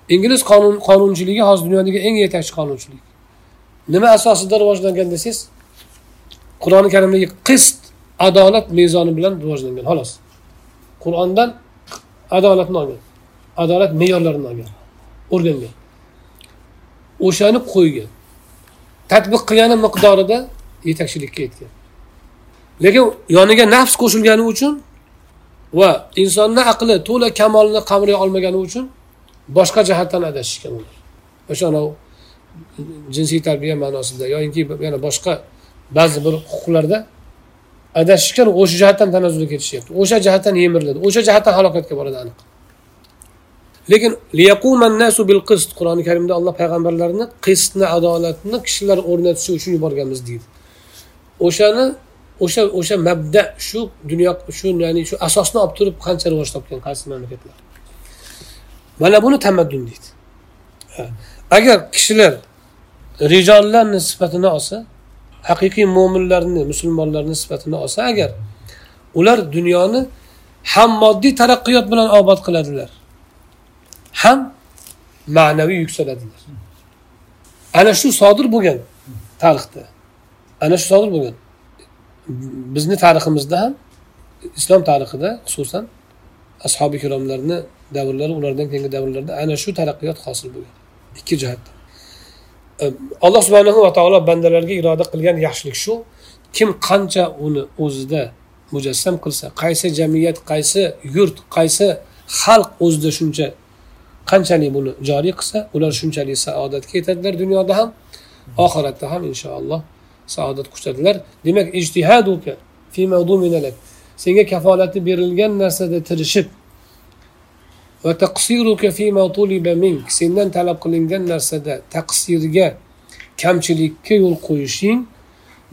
ingliz qonun qonunchiligi hozir dunyodagi eng yetakchi qonunchilik. Nima asosida rivojlangan desangiz qur'oni karimdagi qist adolat mezoni bilan rivojlangan xolos. Qur'ondan adolatni olgan adolat me'yorlarini olgan o'rgangan. O'shani qo'ygan tadbiq qilgani miqdorida yetakchilikka yetgan. Lekin yoniga nafs qo'shilgani uchun va insonni aqli to'la kamolni qamray olmagani uchun boshqa jihatdan adashishgan ular. O'sha anavi jinsiy tarbiya ma'nosida yoinki yana boshqa ba'zi bir huquqlarda adashishgan o'sha jihatdan tanazzulga ketishyapti. O'sha jihatdan yemiriladi o'sha jihatdan halokatga boradi aniq. Lekin bil qist qur'oni karimda alloh payg'ambarlarni qistni adolatni kishilar o'rnatishi uchun yuborganmiz deydi. O'shani o'sha o'sha mabda shu dunyo shu ya'ni shu asosni olib turib qancha rivoj topgan qaysi mamlakatlar. Mana buni tamaddun deydi. Agar kishilar rijollarni sifatini olsa haqiqiy mo'minlarni musulmonlarni sifatini olsa agar ular dunyoni ham moddiy taraqqiyot bilan obod qiladilar ham ma'naviy yuksaladilar. Ana shu sodir bo'lgan tarixda ana shu sodir bo'lgan bizni tariximizda ham islom tarixida xususan ashobi ikromlarni davrlari ulardan keyingi davrlarda ana shu taraqqiyot hosil bo'lgan. Ikki jihatdan. Э, alloh subhanahu va taolo bandalarga iroda qilgan yaxshilik shu. Kim qancha uni o'zida mujassam qilsa qaysi jamiyat qaysi yurt qaysi xalq o'zida shuncha qanchalik buni joriy qilsa ular shunchalik saodatga yetadilar dunyoda ham oxiratda ham inshaalloh saodat quchadilar demak fi senga kafolati berilgan narsada tirishib va taqsiruka fima tuliba mink sendan talab qilingan narsada taqsirga kamchilikka yo'l qo'yishing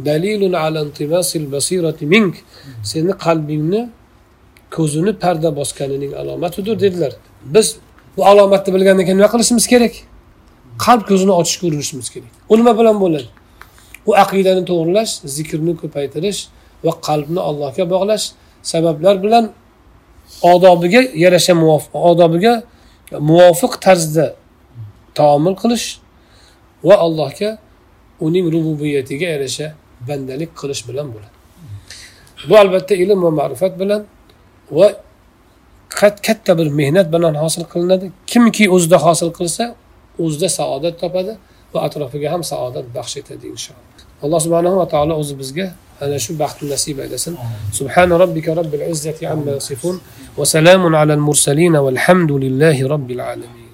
dalilun ala intimasil basirati mink. Seni qalbingni ko'zini parda bosganining alomatidir dedilar. Biz bu alomatni bilgandan keyin nima qilishimiz kerak? Qalb ko'zini ochishga urinishimiz kerak. U nima bilan bo'ladi? U aqidani to'g'irlash zikrni ko'paytirish va qalbni allohga bog'lash sabablar bilan odobiga yarasha muvofiq odobiga muvofiq tarzda taomil qilish va allohga uning rububiyatiga yarasha bandalik qilish bilan bo'ladi. Bu albatta ilm va ma'rifat bilan va katta bir mehnat bilan hosil qilinadi. Kimki o'zida hosil qilsa o'zida saodat topadi va atrofiga ham saodat baxsh etadi inshaalloh. Alloh subhanahu va taolo o'zi bizga أنا شو بحث النسيب سن آه. سبحان ربك رب العزة عما يصفون وسلام على المرسلين والحمد لله رب العالمين.